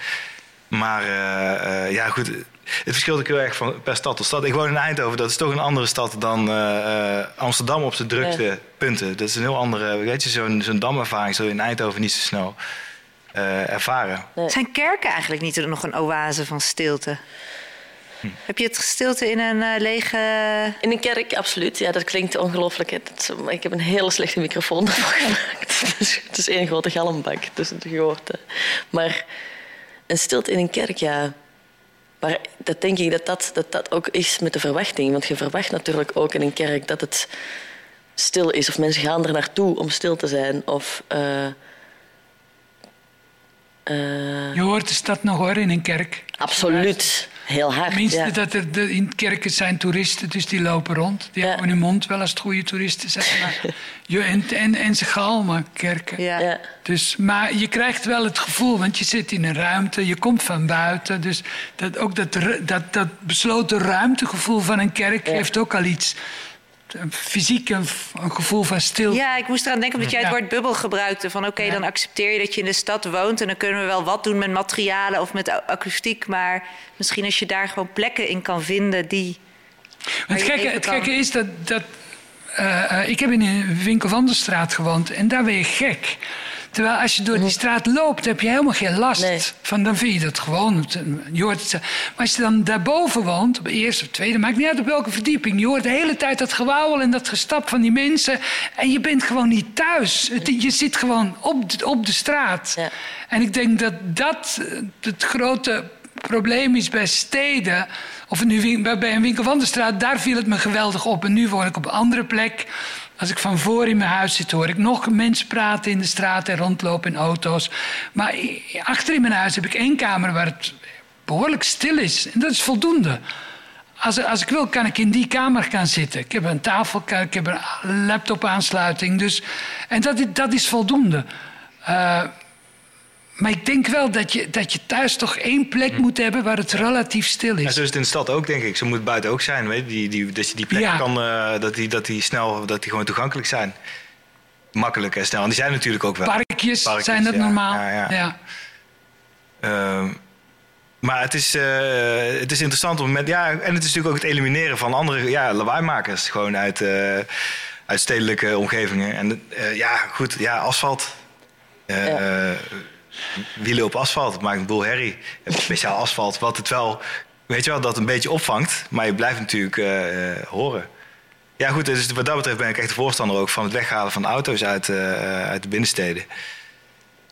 Maar ja, goed, het verschilt ook heel erg van per stad tot stad. Ik woon in Eindhoven, dat is toch een andere stad dan eh, eh, Amsterdam op zijn drukste punten. Dat is een heel andere, weet je, zo'n zo'n damervaring zul je in Eindhoven niet zo snel eh, ervaren. Zijn kerken eigenlijk niet nog een oase van stilte? Hm. Heb je het stilte in een eh, lege. In een kerk, absoluut. Ja, dat klinkt ongelooflijk. Ik heb een hele slechte microfoon ervoor (laughs) gemaakt. Dus het is één grote galmbak tussen de gehoorten. Maar een stilte in een kerk, ja. Maar dat denk ik dat dat, dat dat ook is met de verwachting. Want je verwacht natuurlijk ook in een kerk dat het stil is. Of mensen gaan er naartoe om stil te zijn. Of... eh, eh, Je hoort de stad nog hoor in een kerk. absoluut. Heel hard, Tenminste, ja. dat er de, in kerken zijn toeristen, dus die lopen rond. Die Ja. hebben hun mond wel als het goede toeristen zijn. Maar, (laughs) je, en, en, en ze galmen, kerken. Ja. Ja. Dus, maar je krijgt wel het gevoel, want je zit in een ruimte, je komt van buiten. Dus dat, ook dat, dat, dat besloten ruimtegevoel van een kerk Ja. heeft ook al iets. Een fysiek een, een gevoel van stilte. Ja, ik moest eraan denken omdat jij het Ja. woord bubbel gebruikte. Van oké, Ja. dan accepteer je dat je in de stad woont. En dan kunnen we wel wat doen met materialen of met akoestiek. Maar misschien als je daar gewoon plekken in kan vinden die. Het kan- gekke is dat. dat eh, eh, ik heb in een winkel van de straat gewoond en daar ben je gek. Terwijl als je door die straat loopt, heb je helemaal geen last. Nee. Van, dan vind je dat gewoon. Je hoort het, maar als je dan daarboven woont, op de eerste of tweede, maakt niet uit op welke verdieping. Je hoort de hele tijd dat gewauwel en dat gestap van die mensen. En je bent gewoon niet thuis. Het- je zit gewoon op de, op de straat. Ja. En ik denk dat dat eh, het grote probleem is bij steden. Of nu bij een winkel van de straat, daar viel het me geweldig op. En nu woon ik op een andere plek. Als ik van voor in mijn huis zit, hoor ik nog mensen praten in de straat en rondlopen in auto's. Maar achter in mijn huis heb ik één kamer waar het behoorlijk stil is. En dat is voldoende. Als, als ik wil, kan ik in die kamer gaan zitten. Ik heb een tafel, ik heb een laptop-aansluiting. Dus, en dat, dat is voldoende. Eh, maar ik denk wel dat je, dat je thuis toch één plek moet hebben waar het relatief stil En is. zo is het in de stad ook, denk ik. Zo moet buiten ook zijn. Weet je? Die, die, dat je die plekken Ja. kan, eh, dat, die, dat die snel, dat die gewoon toegankelijk zijn. Makkelijk en snel. En die zijn natuurlijk ook wel. Parkjes, Parkjes, zijn dat ja. normaal. Ja, ja. ja. Ehm, maar het is, eh, het is interessant om met. Ja, en het is natuurlijk ook het elimineren van andere ja, lawaaimakers. Gewoon uit, eh, uit stedelijke omgevingen. En eh, ja, goed, ja, asfalt. Eh, Ja. Wielen op asfalt, het maakt een boel herrie. Speciaal asfalt, wat het wel, weet je wel, dat een beetje opvangt. Maar je blijft natuurlijk eh, eh, horen. Ja, goed, dus wat dat betreft ben ik echt de voorstander ook van het weghalen van auto's uit, eh, uit de binnensteden.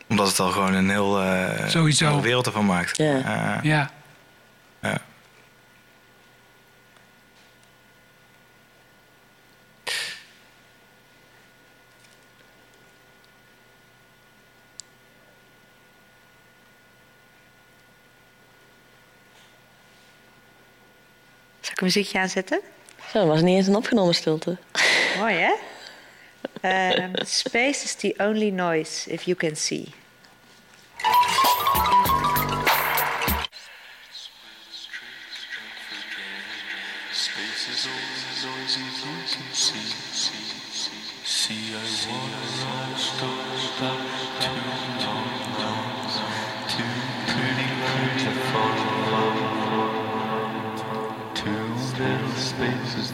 Omdat het al gewoon een heel eh, Sowieso. andere wereld ervan maakt. Ja. Ik een muziekje aanzetten? Zo, dat was niet eens een opgenomen stilte. Mooi, hè? Ehm, space is the only noise if you can see.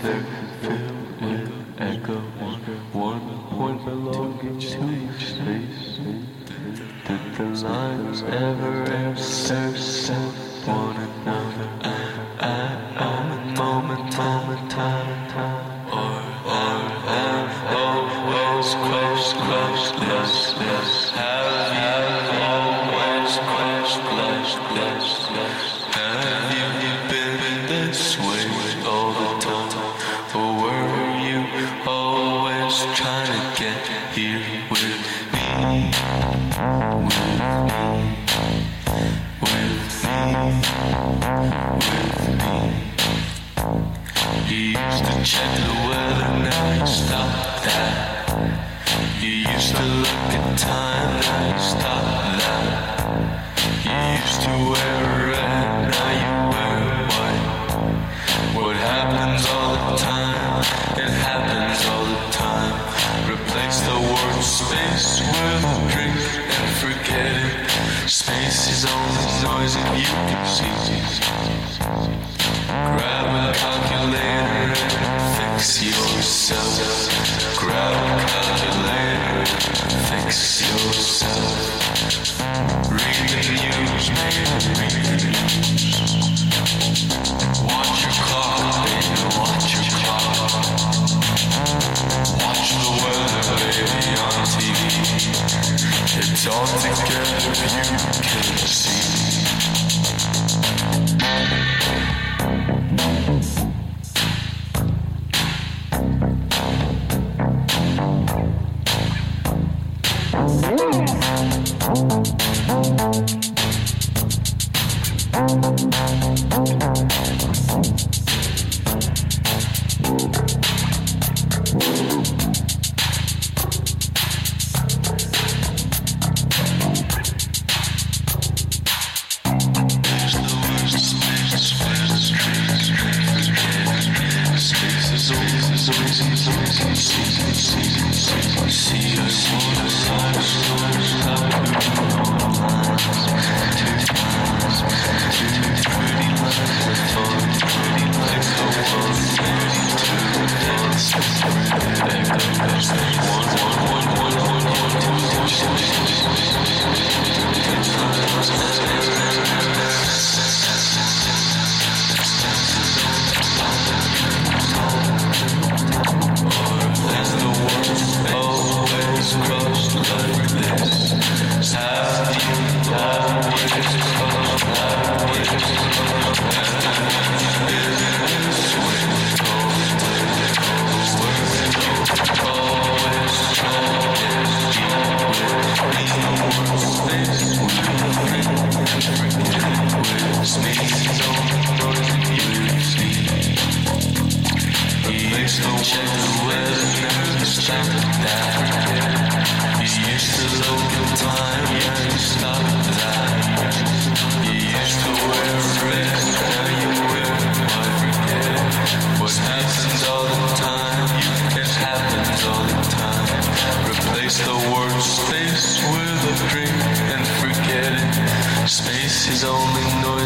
There filled with echo. One point belonging each space. Did the lines ever intersect check the weather, now stop that. You used to look at time, now you stop that. You used to wear red, now you wear white. What happens all the time? It happens all the time. Replace the word space with drink and forget it. Space is only noise that you can see. It's all together, you can see.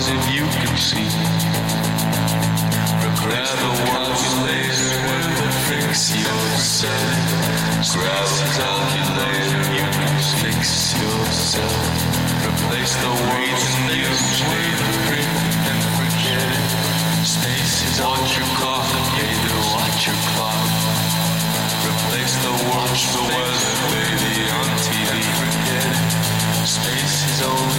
And you can see. The ones later with a fix yourself. A calculator, you can fix yourself. Replace the words and use with print and forget it. Space is watch your clock, baby, watch your clock. Replace the watch the weather, baby, on TV. Forget it. Space is only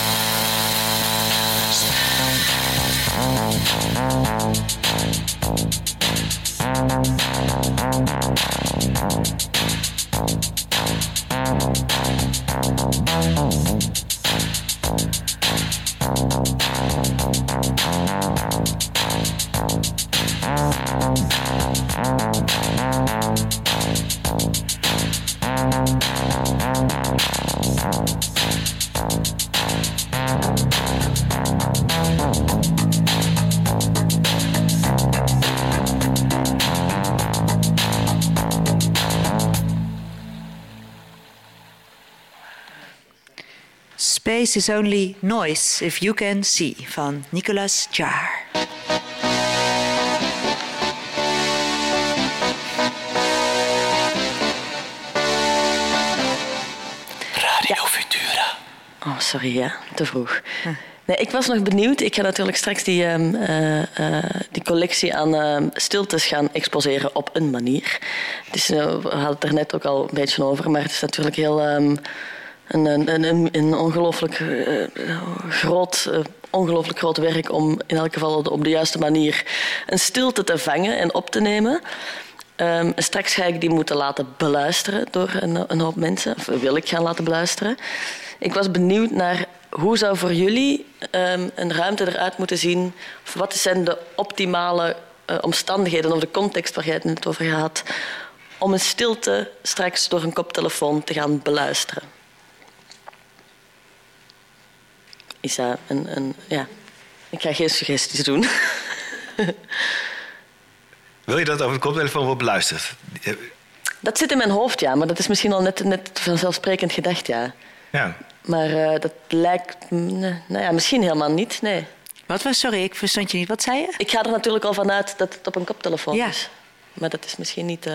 Space is only noise if you can see van Nicolas Jaar. Radio Futura. Oh, sorry, ja, te vroeg. Nee, ik was nog benieuwd. Ik ga natuurlijk straks die, ehm, eh, eh, die collectie aan ehm, stiltes gaan exposeren op een manier. Het is, eh, we hadden het er net ook al een beetje over, maar het is natuurlijk heel ehm, een, een, een, ongelooflijk eh, groot, eh, ongelooflijk groot werk om in elk geval op de juiste manier een stilte te vangen en op te nemen. Ehm, straks ga ik die moeten laten beluisteren door een, een hoop mensen. Of wil ik gaan laten beluisteren. Ik was benieuwd naar hoe zou voor jullie ehm, een ruimte eruit moeten zien? Of wat zijn de optimale eh, omstandigheden of de context waar jij het net over gaat om een stilte straks door een koptelefoon te gaan beluisteren? Is dat een, een ja? Ik ga geen suggesties doen. (laughs) Wil je dat over de koptelefoon wordt beluisterd? Dat zit in mijn hoofd, ja, maar dat is misschien al net, net vanzelfsprekend gedacht, ja. Ja. Maar eh, dat lijkt, nou ja, misschien helemaal niet, nee. Wat was, sorry, ik verstond je niet. Wat zei je? Ik ga er natuurlijk al vanuit dat het op een koptelefoon Ja. is. Maar dat is misschien niet... eh,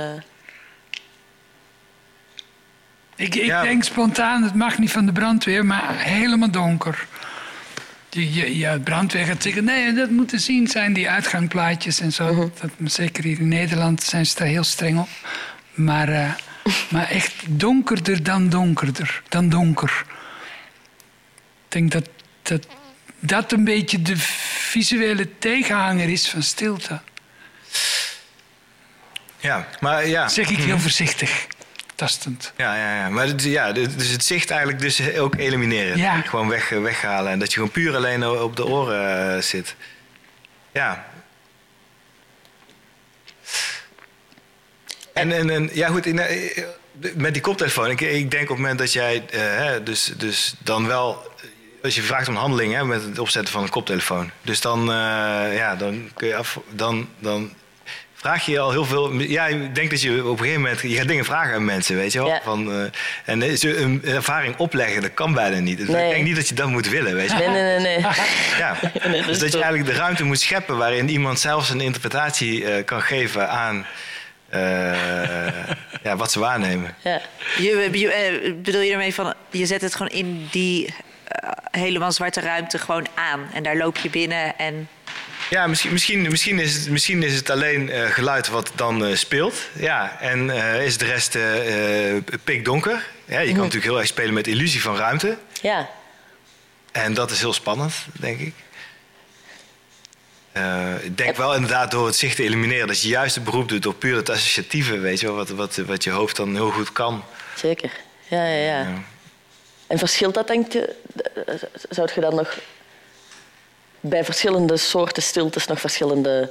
Ik, ik Ja. denk spontaan, het mag niet van de brandweer, maar helemaal donker. Je, je, ja, de brandweer gaat zeggen, nee, dat moet te zien zijn, die uitgangplaatjes en zo. dat, zeker hier in Nederland zijn ze daar heel streng op. Maar, eh, maar echt donkerder dan donkerder, dan donker. Ik denk dat dat, dat een beetje de visuele tegenhanger is van stilte. Ja, maar ja. zeg ik heel voorzichtig, tastend. Ja, ja, ja. Maar het, ja, dus het zicht eigenlijk dus ook elimineren. Ja. Gewoon weg, weghalen. En dat je gewoon puur alleen op de oren eh, zit. Ja. En, en, en ja, goed. eh, met die koptelefoon. Ik, ik denk op het moment dat jij eh, dus, dus dan wel... Als je vraagt om handeling hè, met het opzetten van een koptelefoon. Dus dan, eh, ja, dan kun je af... Dan, dan vraag je je al heel veel. Ja, ik denk dat je op een gegeven moment. Je gaat dingen vragen aan mensen, weet je wel. Ja. Van, eh, en eh, een ervaring opleggen, dat kan bijna niet. Dus Nee. ik denk niet dat je dat moet willen, weet je Nee, nee, nee. nee. Ja. (laughs) Nee, dat dus dat je eigenlijk de ruimte moet scheppen waarin iemand zelfs een interpretatie eh, kan geven aan. eh, ja, wat ze waarnemen. Ja. Je, je, bedoel je ermee van, je zet het gewoon in die helemaal zwarte ruimte gewoon aan. En daar loop je binnen en... Ja, misschien, misschien, misschien, is, het, misschien is het alleen eh, geluid wat dan eh, speelt. Ja, en eh, is de rest pikdonker. Ja, je kan natuurlijk heel erg spelen met illusie van ruimte. ja. En dat is heel spannend, denk ik. Ik denk wel inderdaad door het zicht te elimineren... dat je juist het beroep doet op puur het associatieve... Weet je wel, wat, wat, wat je hoofd dan heel goed kan. Zeker. Ja, ja, ja. Ja. En verschilt dat, denk je? Zou je dan nog bij verschillende soorten stiltes nog verschillende,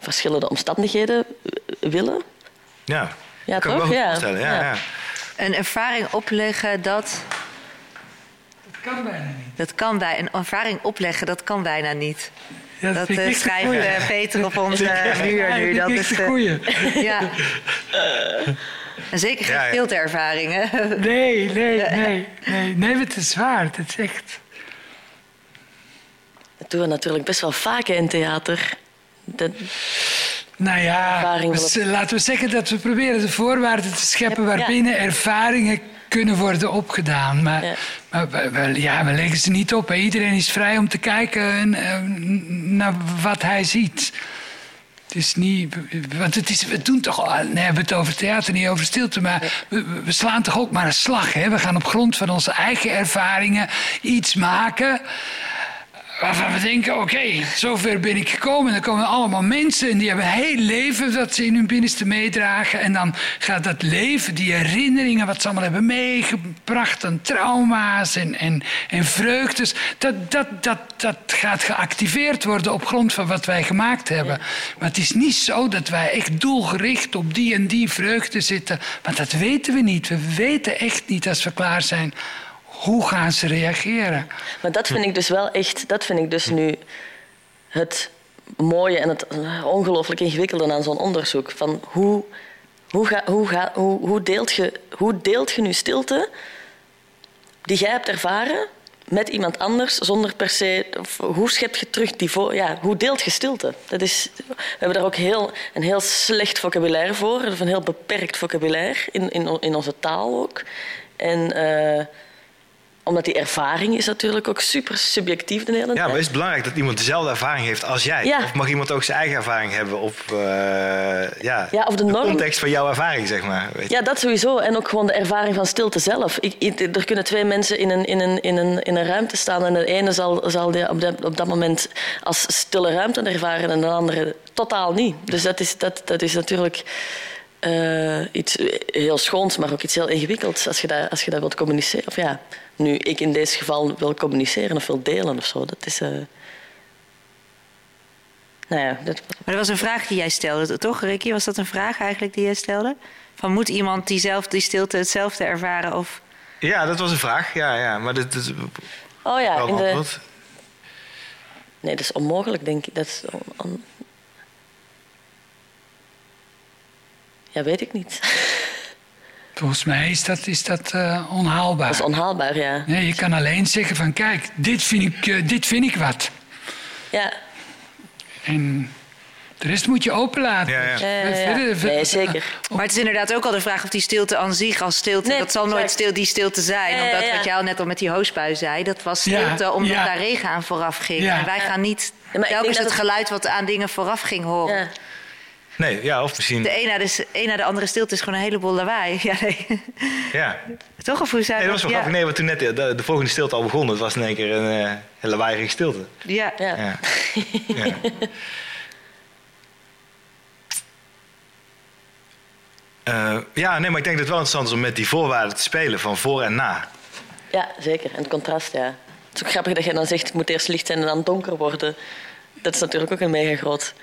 verschillende omstandigheden eh, willen. Ja, Ja, kan toch? Ja. Ja, Ja. ja. Een ervaring opleggen, dat, Dat kan bijna niet. dat kan bij een ervaring opleggen, dat kan bijna niet. Ja, Dat ik eh, schrijft eh, Peter op onze (laughs) Ja, muur nu. Dat is, eh, goeie. ja. (laughs) En zeker geen Ja, ja. filterervaringen. Nee, nee, nee, nee. Nee, het is waar. Het is echt... Dat doen we natuurlijk best wel vaak in theater. Dat, Nou ja, laten we zeggen dat we proberen de voorwaarden te scheppen Ja. waarbinnen ervaringen kunnen worden opgedaan. Maar, Ja. maar we, we- ja, we leggen ze niet op. hè. Iedereen is vrij om te kijken eh, naar wat hij ziet. Het is niet, want het is, we doen toch, nee, we hebben het over theater, niet over stilte, maar we, we slaan toch ook maar een slag. Hè? We gaan op grond van onze eigen ervaringen iets maken waarvan we denken, oké, zover ben ik gekomen. Dan komen allemaal mensen en die hebben heel leven dat ze in hun binnenste meedragen. En dan gaat dat leven, die herinneringen, wat ze allemaal hebben meegebracht aan trauma's en, en, en vreugdes, dat, dat, dat, dat gaat geactiveerd worden op grond van wat wij gemaakt hebben. Maar het is niet zo dat wij echt doelgericht op die en die vreugde zitten. Want dat weten we niet. We weten echt niet als we klaar zijn. Hoe gaan ze reageren? maar dat vind ik dus wel echt, dat vind ik dus nu het mooie en het ongelooflijk ingewikkelde aan zo'n onderzoek. Van hoe, hoe, ga, hoe, ga, hoe, hoe, deelt je, hoe deelt je nu stilte die jij hebt ervaren met iemand anders zonder per se. Hoe schep je terug die ja, Hoe deelt je stilte? Dat is, we hebben daar ook heel, een heel slecht vocabulaire voor, of een heel beperkt vocabulaire in, in, in onze taal ook. En eh, omdat die ervaring is natuurlijk ook super subjectief de hele Ja, tijd. maar is het belangrijk dat iemand dezelfde ervaring heeft als jij? Ja. Of mag iemand ook zijn eigen ervaring hebben op eh, ja, Ja, of de norm. context van jouw ervaring, zeg maar? Weet? Ja, dat sowieso. En ook gewoon de ervaring van stilte zelf. Ik, ik- er kunnen twee mensen in een, in een, in een, in een ruimte staan en de ene zal, zal die op, dat, op dat moment als stille ruimte ervaren en de andere totaal niet. Dus dat is, dat, dat is natuurlijk eh, iets heel schoons, maar ook iets heel ingewikkelds als je dat, als je dat wilt communiceren. Of ja, nu ik in deze geval wil communiceren of wil delen of zo. Dat is... eh, nou ja, dat, Maar dat was een vraag die jij stelde, toch, Ricky? Was dat een vraag eigenlijk die jij stelde? Van moet iemand die, zelf, die stilte hetzelfde ervaren? Of... Ja, dat was een vraag. Ja, ja. Maar is oh ja, in de. Nee, dat is onmogelijk, denk ik. Dat is on- on- Ja, weet ik niet. (laughs) Volgens mij is dat, is dat eh, onhaalbaar. Dat is onhaalbaar, ja. Nee, je kan alleen zeggen van kijk, dit vind ik, eh, dit vind ik wat. Ja, En de rest moet je openlaten. Ja, ja. Verder- verder- Nee, zeker. Maar het is inderdaad ook al de vraag of die stilte aan zich als stilte... Nee, dat zal nooit stil, die stilte zijn. Omdat ja. wat jij al net al met die hoosbui zei... dat was Ja, stilte omdat ja. daar regen aan vooraf ging. Ja. En wij gaan niet Ja, maar ik telkens denk het dat het- geluid wat aan dingen vooraf ging horen. Nee, ja, of misschien... De een na de, een na de andere stilte is gewoon een heleboel lawaai. (laughs) Ja, nee. Ja. Toch? Of hoe zou Nee, dat was wel ja. grappig. Nee, want toen net de, de, de volgende stilte al begon, het was in één keer een uh, stilte. Ja. Ja. Ja. (laughs) ja. Eh, ja, nee, maar ik denk dat het wel interessant is om met die voorwaarden te spelen van voor en na. ja, zeker. En het contrast, ja. Het is ook grappig dat je dan zegt, het moet eerst licht zijn en dan donker worden. Dat is natuurlijk ook een mega groot.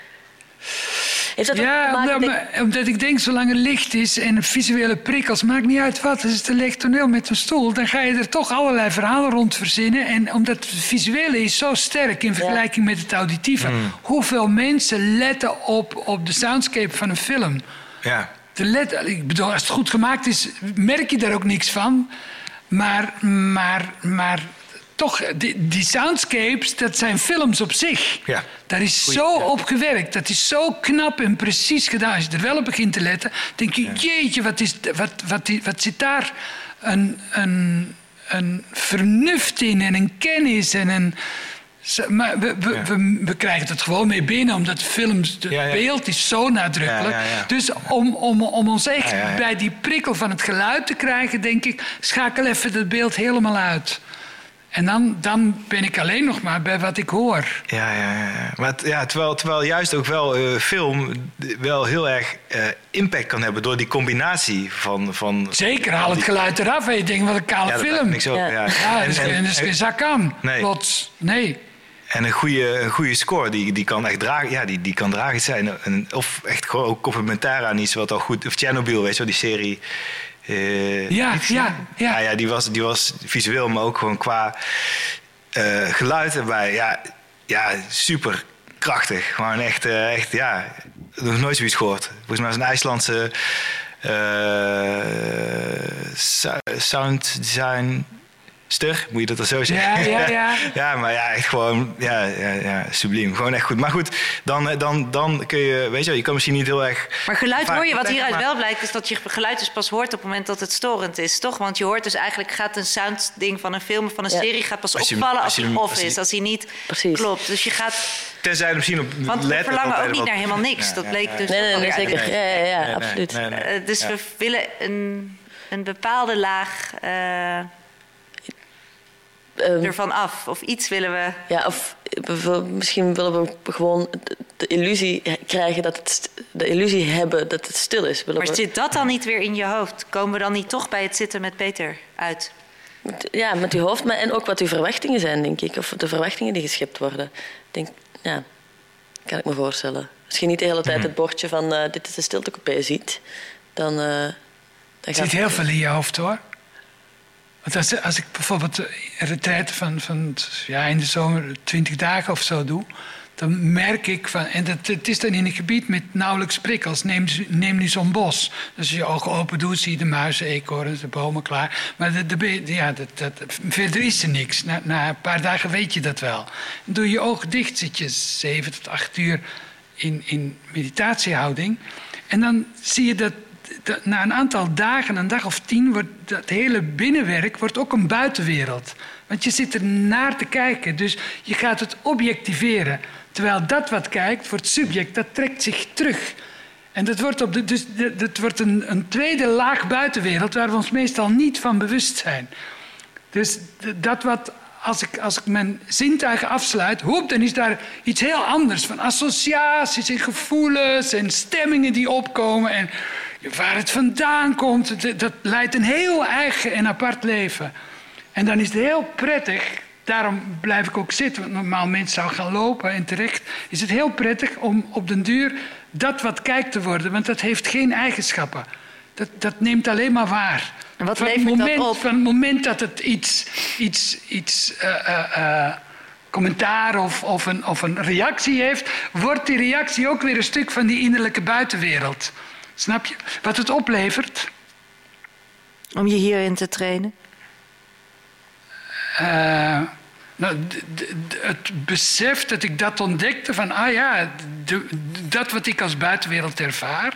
Heeft dat ook te Ja, maken omdat, met- omdat ik denk, zolang er licht is en visuele prikkels, maakt niet uit wat. Als het een licht toneel met een stoel, dan ga je er toch allerlei verhalen rond verzinnen. En omdat het visuele is zo sterk in vergelijking met het auditieve. Hoeveel mensen letten op, op de soundscape van een film? Ja. De let, ik bedoel, als het goed gemaakt is, merk je daar ook niks van. Maar, maar, maar toch, die, die soundscapes, dat zijn films op zich. Ja. Daar is Goeie, zo ja. op gewerkt. Dat is zo knap en precies gedaan. Als je er wel op begint te letten, denk je, jeetje, wat, is, wat, wat, wat zit daar een, een, een vernuft in en een kennis en een... Maar we, we, we, we krijgen het gewoon mee binnen, omdat films, het Ja, ja. beeld is zo nadrukkelijk. Dus om, om, om ons echt bij die prikkel van het geluid te krijgen, denk ik, schakel even het beeld helemaal uit. En dan, dan ben ik alleen nog maar bij wat ik hoor. Ja, ja, ja. Maar ja, terwijl, terwijl juist ook wel eh, film wel heel erg eh, impact kan hebben door die combinatie van. van Zeker, haal het geluid eraf en je denkt, wat een kale Ja, dat film. niks op, Ja. ja. Ja, er is, En- en- is geen zak aan. Nee. Plots, nee. En een goede, een goede score, die, die kan echt dragen, ja, die, die kan dragend zijn. En, of echt gewoon ook complementair aan iets wat al goed... Of Chernobyl, weet je wel, die serie... eh, Ja, ja, ja. ja, ja die, was, die was visueel, maar ook gewoon qua eh, geluid erbij. Ja, ja, super krachtig. Gewoon echt, eh, echt ja, nog nooit zoiets gehoord. Volgens mij is een IJslandse sou- sound design ster, moet je dat dan zo zeggen? Ja, ja, ja. (laughs) ja, maar ja, echt gewoon, ja, ja, ja, subliem. Gewoon echt goed. Maar goed, dan, eh, dan, dan kun je, weet je wel, je kan misschien niet heel erg... Maar geluid hoor je, wat hieruit maar- wel blijkt, is dat je geluid dus pas hoort op het moment dat het storend is, toch? Want je hoort dus eigenlijk, gaat een soundding van een film of van een Ja. serie gaat pas Als je- opvallen als hij off als je- is, als hij niet Precies. klopt. Dus je gaat, Tenzij er misschien op want we verlangen op ook niet naar helemaal niks. Ja, Dat bleek ja. dus Nee, nee, nee, zeker. Ja, ja, ja, Nee, nee, absoluut. nee, nee. Eh, dus Ja. we willen een, een bepaalde laag eh, Ehm, ervan af. Of iets willen we. Ja, of misschien willen we gewoon de, illusie krijgen dat het de illusie hebben dat het stil is. Willen Maar we- zit dat dan niet weer in je hoofd? Komen we dan niet toch bij het zitten met Peter uit? Ja, met uw hoofd, maar en ook wat uw verwachtingen zijn, denk ik. Of de verwachtingen die geschept worden. Ik Denk, ja, kan ik me voorstellen. Als je niet de hele tijd het bordje van eh, dit is de stiltecoupé ziet, dan, eh dan gaat zit heel veel in je hoofd hoor. Want als, ik bijvoorbeeld een retraite van, van ja, in de zomer 20 dagen of zo doe, dan merk ik van. En dat, het is dan in een gebied met nauwelijks prikkels. Neem, neem nu zo'n bos. Dus als je je ogen open doet, zie je de muizen, eekhoorns, de bomen klaar. Maar de, de, ja, dat, dat, verder is er niks. Na, na een paar dagen weet je dat wel. Doe je ogen dicht, zit je zeven tot acht uur in, in meditatiehouding. En dan zie je dat na een aantal dagen, een dag of tien, wordt dat hele binnenwerk wordt ook een buitenwereld. Want je zit er naar te kijken, dus je gaat het objectiveren. Terwijl dat wat kijkt, voor het subject, dat trekt zich terug. En dat wordt, op dus dat wordt een, een tweede laag buitenwereld waar we ons meestal niet van bewust zijn. Dus dat wat, als ik, als ik mijn zintuigen afsluit, hoep, dan is daar iets heel anders. Van associaties en gevoelens en stemmingen die opkomen. En waar het vandaan komt, dat, dat leidt een heel eigen en apart leven. En dan is het heel prettig, daarom blijf ik ook zitten, want normaal mensen zou gaan lopen en terecht. Is het heel prettig om op den duur dat wat kijkt te worden, want dat heeft geen eigenschappen. Dat, dat neemt alleen maar waar. En wat Van levert dat moment, op? Van het moment dat het iets, iets, iets eh, eh, eh, commentaar of, of, een, of een reactie heeft, wordt die reactie ook weer een stuk van die innerlijke buitenwereld. Snap je? Wat het oplevert, Om je hierin te trainen? Eh, nou, het besef dat ik dat ontdekte van, ah ja, dat wat ik als buitenwereld ervaar,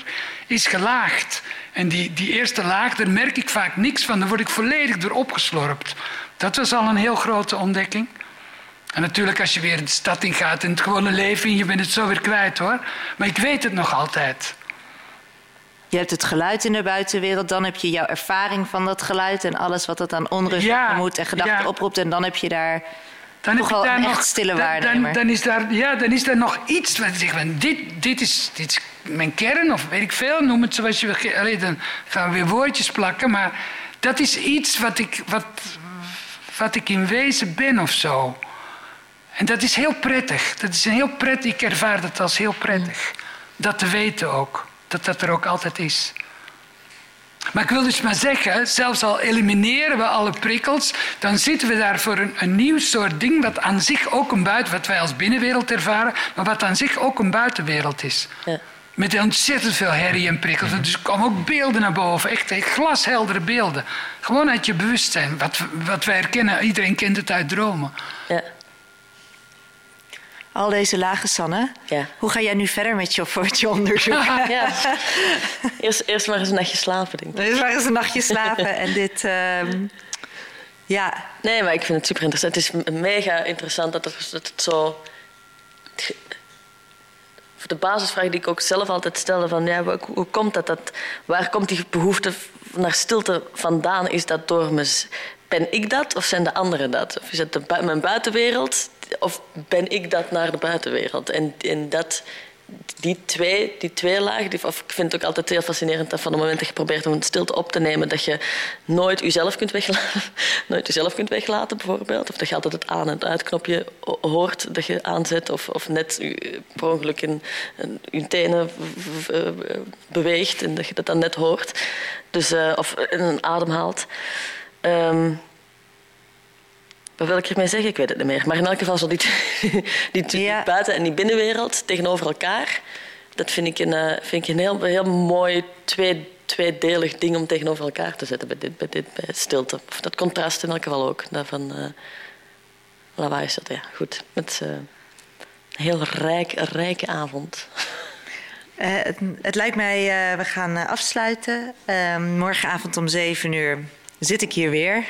is gelaagd. En die, die eerste laag, daar merk ik vaak niks van, daar word ik volledig door opgeslorpt. Dat was al een heel grote ontdekking. En natuurlijk als je weer de stad in gaat en het gewone leven in, je bent het zo weer kwijt hoor. Maar ik weet het nog altijd. Je hebt het geluid in de buitenwereld, dan heb je jouw ervaring van dat geluid en alles wat dat aan onrust Ja, moet en gedachten ja. oproept. En dan heb je daar Dan toch wel daar een nog, echt stille dan- waarnemer. Dan, dan, is daar, ja, dan is daar nog iets wat zegt, dit, dit, is, dit is mijn kern, of weet ik veel, noem het zoals je wil. Allee, dan gaan we weer woordjes plakken, maar dat is iets wat ik, wat, wat ik in wezen ben of zo. En dat is heel prettig. Dat is een heel prettig. Ik ervaar dat als heel prettig. Dat te weten ook. Dat dat er ook altijd is. Maar ik wil dus maar zeggen, zelfs al elimineren we alle prikkels, dan zitten we daar voor een, een nieuw soort ding, wat aan zich ook een buiten, wat wij als binnenwereld ervaren, maar wat aan zich ook een buitenwereld is. Ja. Met ontzettend veel herrie en prikkels. Dus er komen ook beelden naar boven, echt echt glasheldere beelden. Gewoon uit je bewustzijn, wat, wat wij herkennen, iedereen kent het uit dromen. Ja. Al deze lagen, Sanne. Ja. Hoe ga jij nu verder met je, met je onderzoek? (laughs) ja. (laughs) Eerst, eerst maar eens een nachtje slapen, denk ik. Dus waar is een nachtje slapen en dit... ehm, ja, Nee, maar ik vind het super interessant. Het is mega interessant dat het, dat het zo. Voor de basisvraag die ik ook zelf altijd stelde: van, ja, hoe, komt dat, dat? Waar komt die behoefte naar stilte vandaan? Is dat door me? Ben ik dat of zijn de anderen dat? Of is het de, mijn buitenwereld of ben ik dat naar de buitenwereld? En, en dat die twee, die twee lagen, of ik vind het ook altijd heel fascinerend dat van het moment dat je probeert om stilte op te nemen, dat je nooit jezelf kunt weglaten, (laughs) nooit jezelf kunt weglaten bijvoorbeeld. Of dat je altijd het aan- en uitknopje hoort dat je aanzet, of, of net per ongeluk in, je tenen eh, beweegt en dat je dat dan net hoort. Dus, eh, of een adem haalt. Ehm, wat wil ik ermee zeggen? Ik weet het niet meer. Maar in elk geval zo die, (laughs) die, Ja. buiten- en die binnenwereld tegenover elkaar. Dat vind ik een, eh, vind ik een heel, heel mooi twee, tweedelig ding om tegenover elkaar te zetten bij, dit, bij, dit, bij stilte. Dat contrast in elk geval ook. Dat van eh lawaai is dat, ja. Goed. Met eh, een heel rijk, rijke avond. (laughs) Het, het lijkt mij, we gaan afsluiten. Eh, morgenavond om 7 uur zit ik hier weer.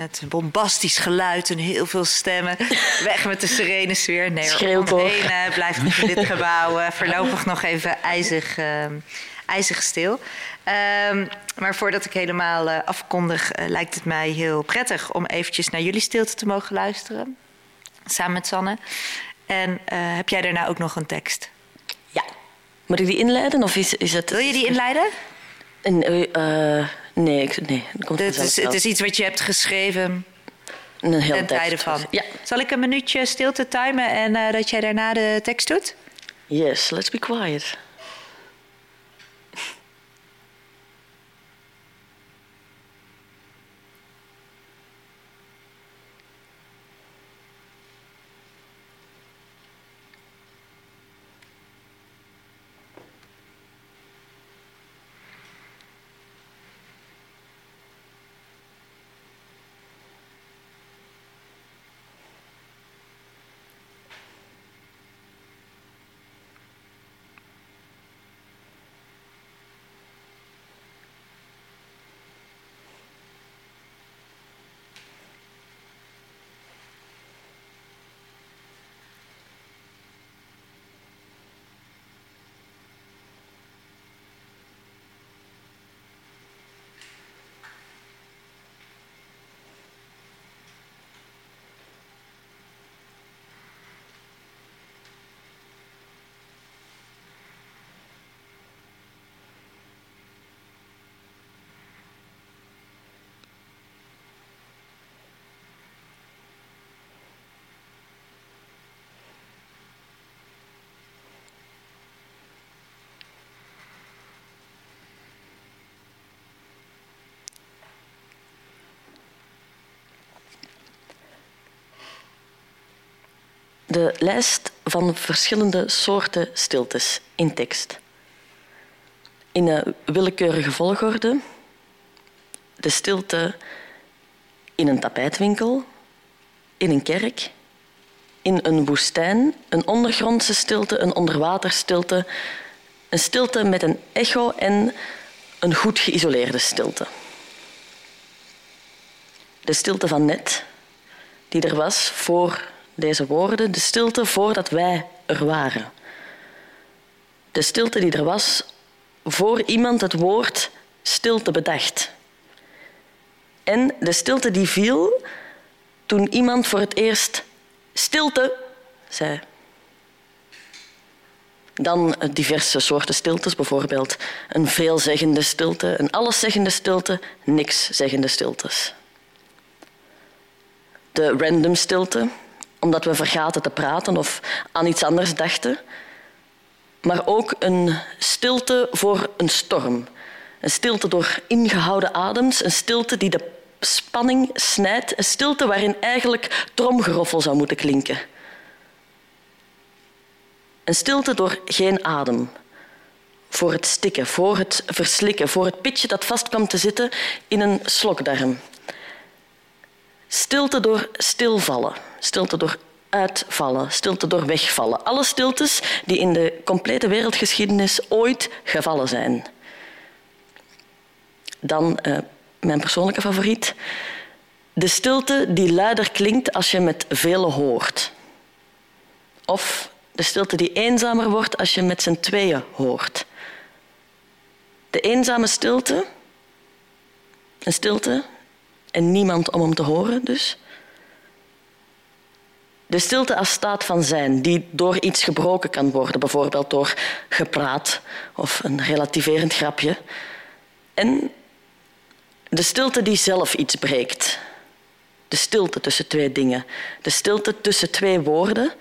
Het bombastisch geluid en heel veel stemmen. (laughs) Weg met de serene sfeer. Nee, eh, blijft in dit gebouw eh, voorlopig nog even ijzig, eh, ijzig stil. Ehm, maar voordat ik helemaal eh, afkondig, eh, lijkt het mij heel prettig om eventjes naar jullie stilte te mogen luisteren. Samen met Sanne. En heb jij daarna ook nog een tekst? Ja. Moet ik die inleiden? Of is, is het... Wil je die inleiden? En, nee, ik, nee, dat komt Het is, het is iets wat je hebt geschreven een heel ten tijde tekst. van. Ja. Zal ik een minuutje stilte timen en eh, dat jij daarna de tekst doet? Yes, let's be quiet. De lijst van verschillende soorten stiltes in tekst. In een willekeurige volgorde. De stilte in een tapijtwinkel, in een kerk, in een woestijn, een ondergrondse stilte, een onderwaterstilte, een stilte met een echo en een goed geïsoleerde stilte. De stilte van net, die er was voor deze woorden, de stilte voordat wij er waren. De stilte die er was voor iemand het woord stilte bedacht. En de stilte die viel toen iemand voor het eerst stilte zei. Dan diverse soorten stiltes, bijvoorbeeld een veelzeggende stilte, een alleszeggende stilte, nikszeggende stiltes. De random stilte, omdat we vergaten te praten of aan iets anders dachten. Maar ook een stilte voor een storm. Een stilte door ingehouden adems, een stilte die de spanning snijdt, een stilte waarin eigenlijk tromgeroffel zou moeten klinken. Een stilte door geen adem. Voor het stikken, voor het verslikken, voor het pitje dat vast kwam te zitten in een slokdarm. Stilte door stilvallen, stilte door uitvallen, stilte door wegvallen. Alle stiltes die in de complete wereldgeschiedenis ooit gevallen zijn. Dan uh, mijn persoonlijke favoriet. De stilte die luider klinkt als je met velen hoort. Of de stilte die eenzamer wordt als je met z'n tweeën hoort. De eenzame stilte, een stilte en niemand om hem te horen dus. De stilte als staat van zijn, die door iets gebroken kan worden, bijvoorbeeld door gepraat of een relativerend grapje. En de stilte die zelf iets breekt. De stilte tussen twee dingen. De stilte tussen twee woorden.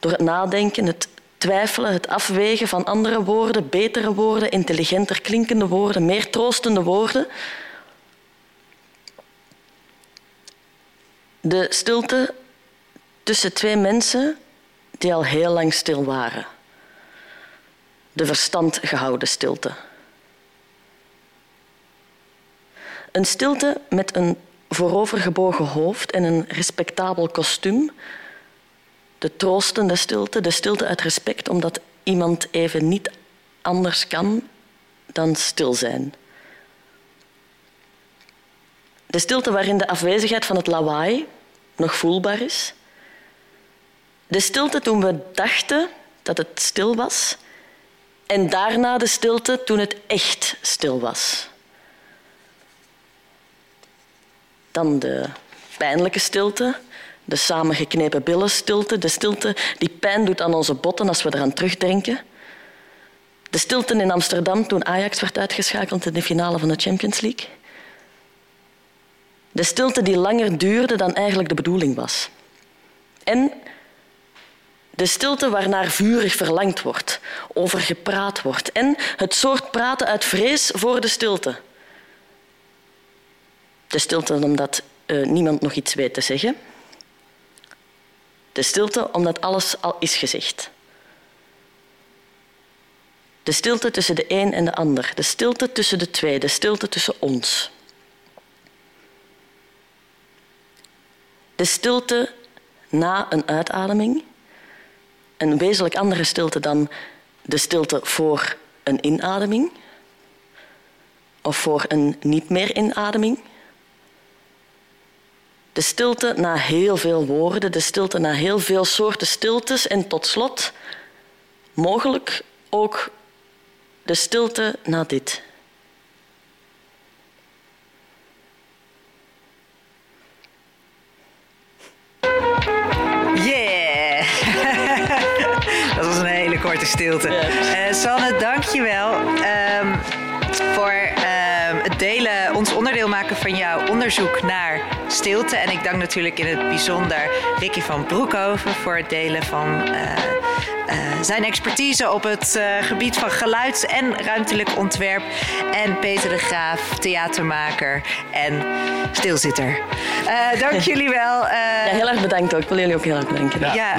Door het nadenken, het twijfelen, het afwegen van andere woorden, betere woorden, intelligenter klinkende woorden, meer troostende woorden. De stilte tussen twee mensen die al heel lang stil waren. De verstand gehouden stilte. Een stilte met een voorovergebogen hoofd en een respectabel kostuum. De troostende stilte, de stilte uit respect omdat iemand even niet anders kan dan stil zijn. De stilte waarin de afwezigheid van het lawaai nog voelbaar is. De stilte toen we dachten dat het stil was. En daarna de stilte toen het echt stil was. Dan de pijnlijke stilte, de samengeknepen billen stilte, de stilte die pijn doet aan onze botten als we eraan terugdenken. De stilte in Amsterdam toen Ajax werd uitgeschakeld in de finale van de Champions League. De stilte die langer duurde dan eigenlijk de bedoeling was. En de stilte waarnaar vurig verlangd wordt, over gepraat wordt. En het soort praten uit vrees voor de stilte. De stilte omdat uh, niemand nog iets weet te zeggen. De stilte omdat alles al is gezegd. De stilte tussen de een en de ander. De stilte tussen de twee. De stilte tussen ons. De stilte na een uitademing. Een wezenlijk andere stilte dan de stilte voor een inademing. Of voor een niet meer inademing. De stilte na heel veel woorden, de stilte na heel veel soorten stiltes en tot slot mogelijk ook de stilte na dit. Yeah! (laughs) Dat was een hele korte stilte. Uh, Sanne, dank je wel um, voor uh, het delen, ons onderdeel maken van jouw onderzoek naar stilte. En ik dank natuurlijk in het bijzonder Ricky van Broekhoven voor het delen van uh, uh, zijn expertise op het uh, gebied van geluids- en ruimtelijk ontwerp. En Peter de Graaf, theatermaker en stilzitter. dank (laughs) jullie wel. ja, heel erg bedankt ook. Ik wil jullie ook heel erg bedanken. Ja. ja.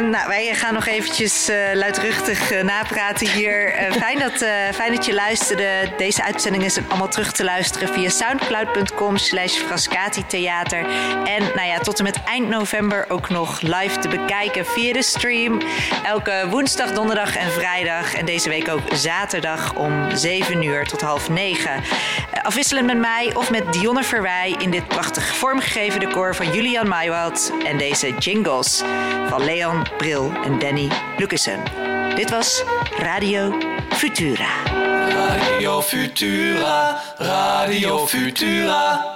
nou, wij gaan nog eventjes luidruchtig napraten hier. (laughs) fijn, dat, fijn dat je luisterde. Deze uitzendingen zijn allemaal terug te luisteren via soundcloud.com slash Frascati Theater. En nou ja, tot en met eind november ook nog live te bekijken via de stream. Elke woensdag, donderdag en vrijdag. En deze week ook zaterdag om 7 uur tot half 9. Afwisselend met mij of met Dionne Verwij in dit prachtig vormgegeven decor van Julian Maywald. En deze jingles van Leon Bril en Danny Lucassen. Dit was Radio Futura. Radio Futura, Radio Futura.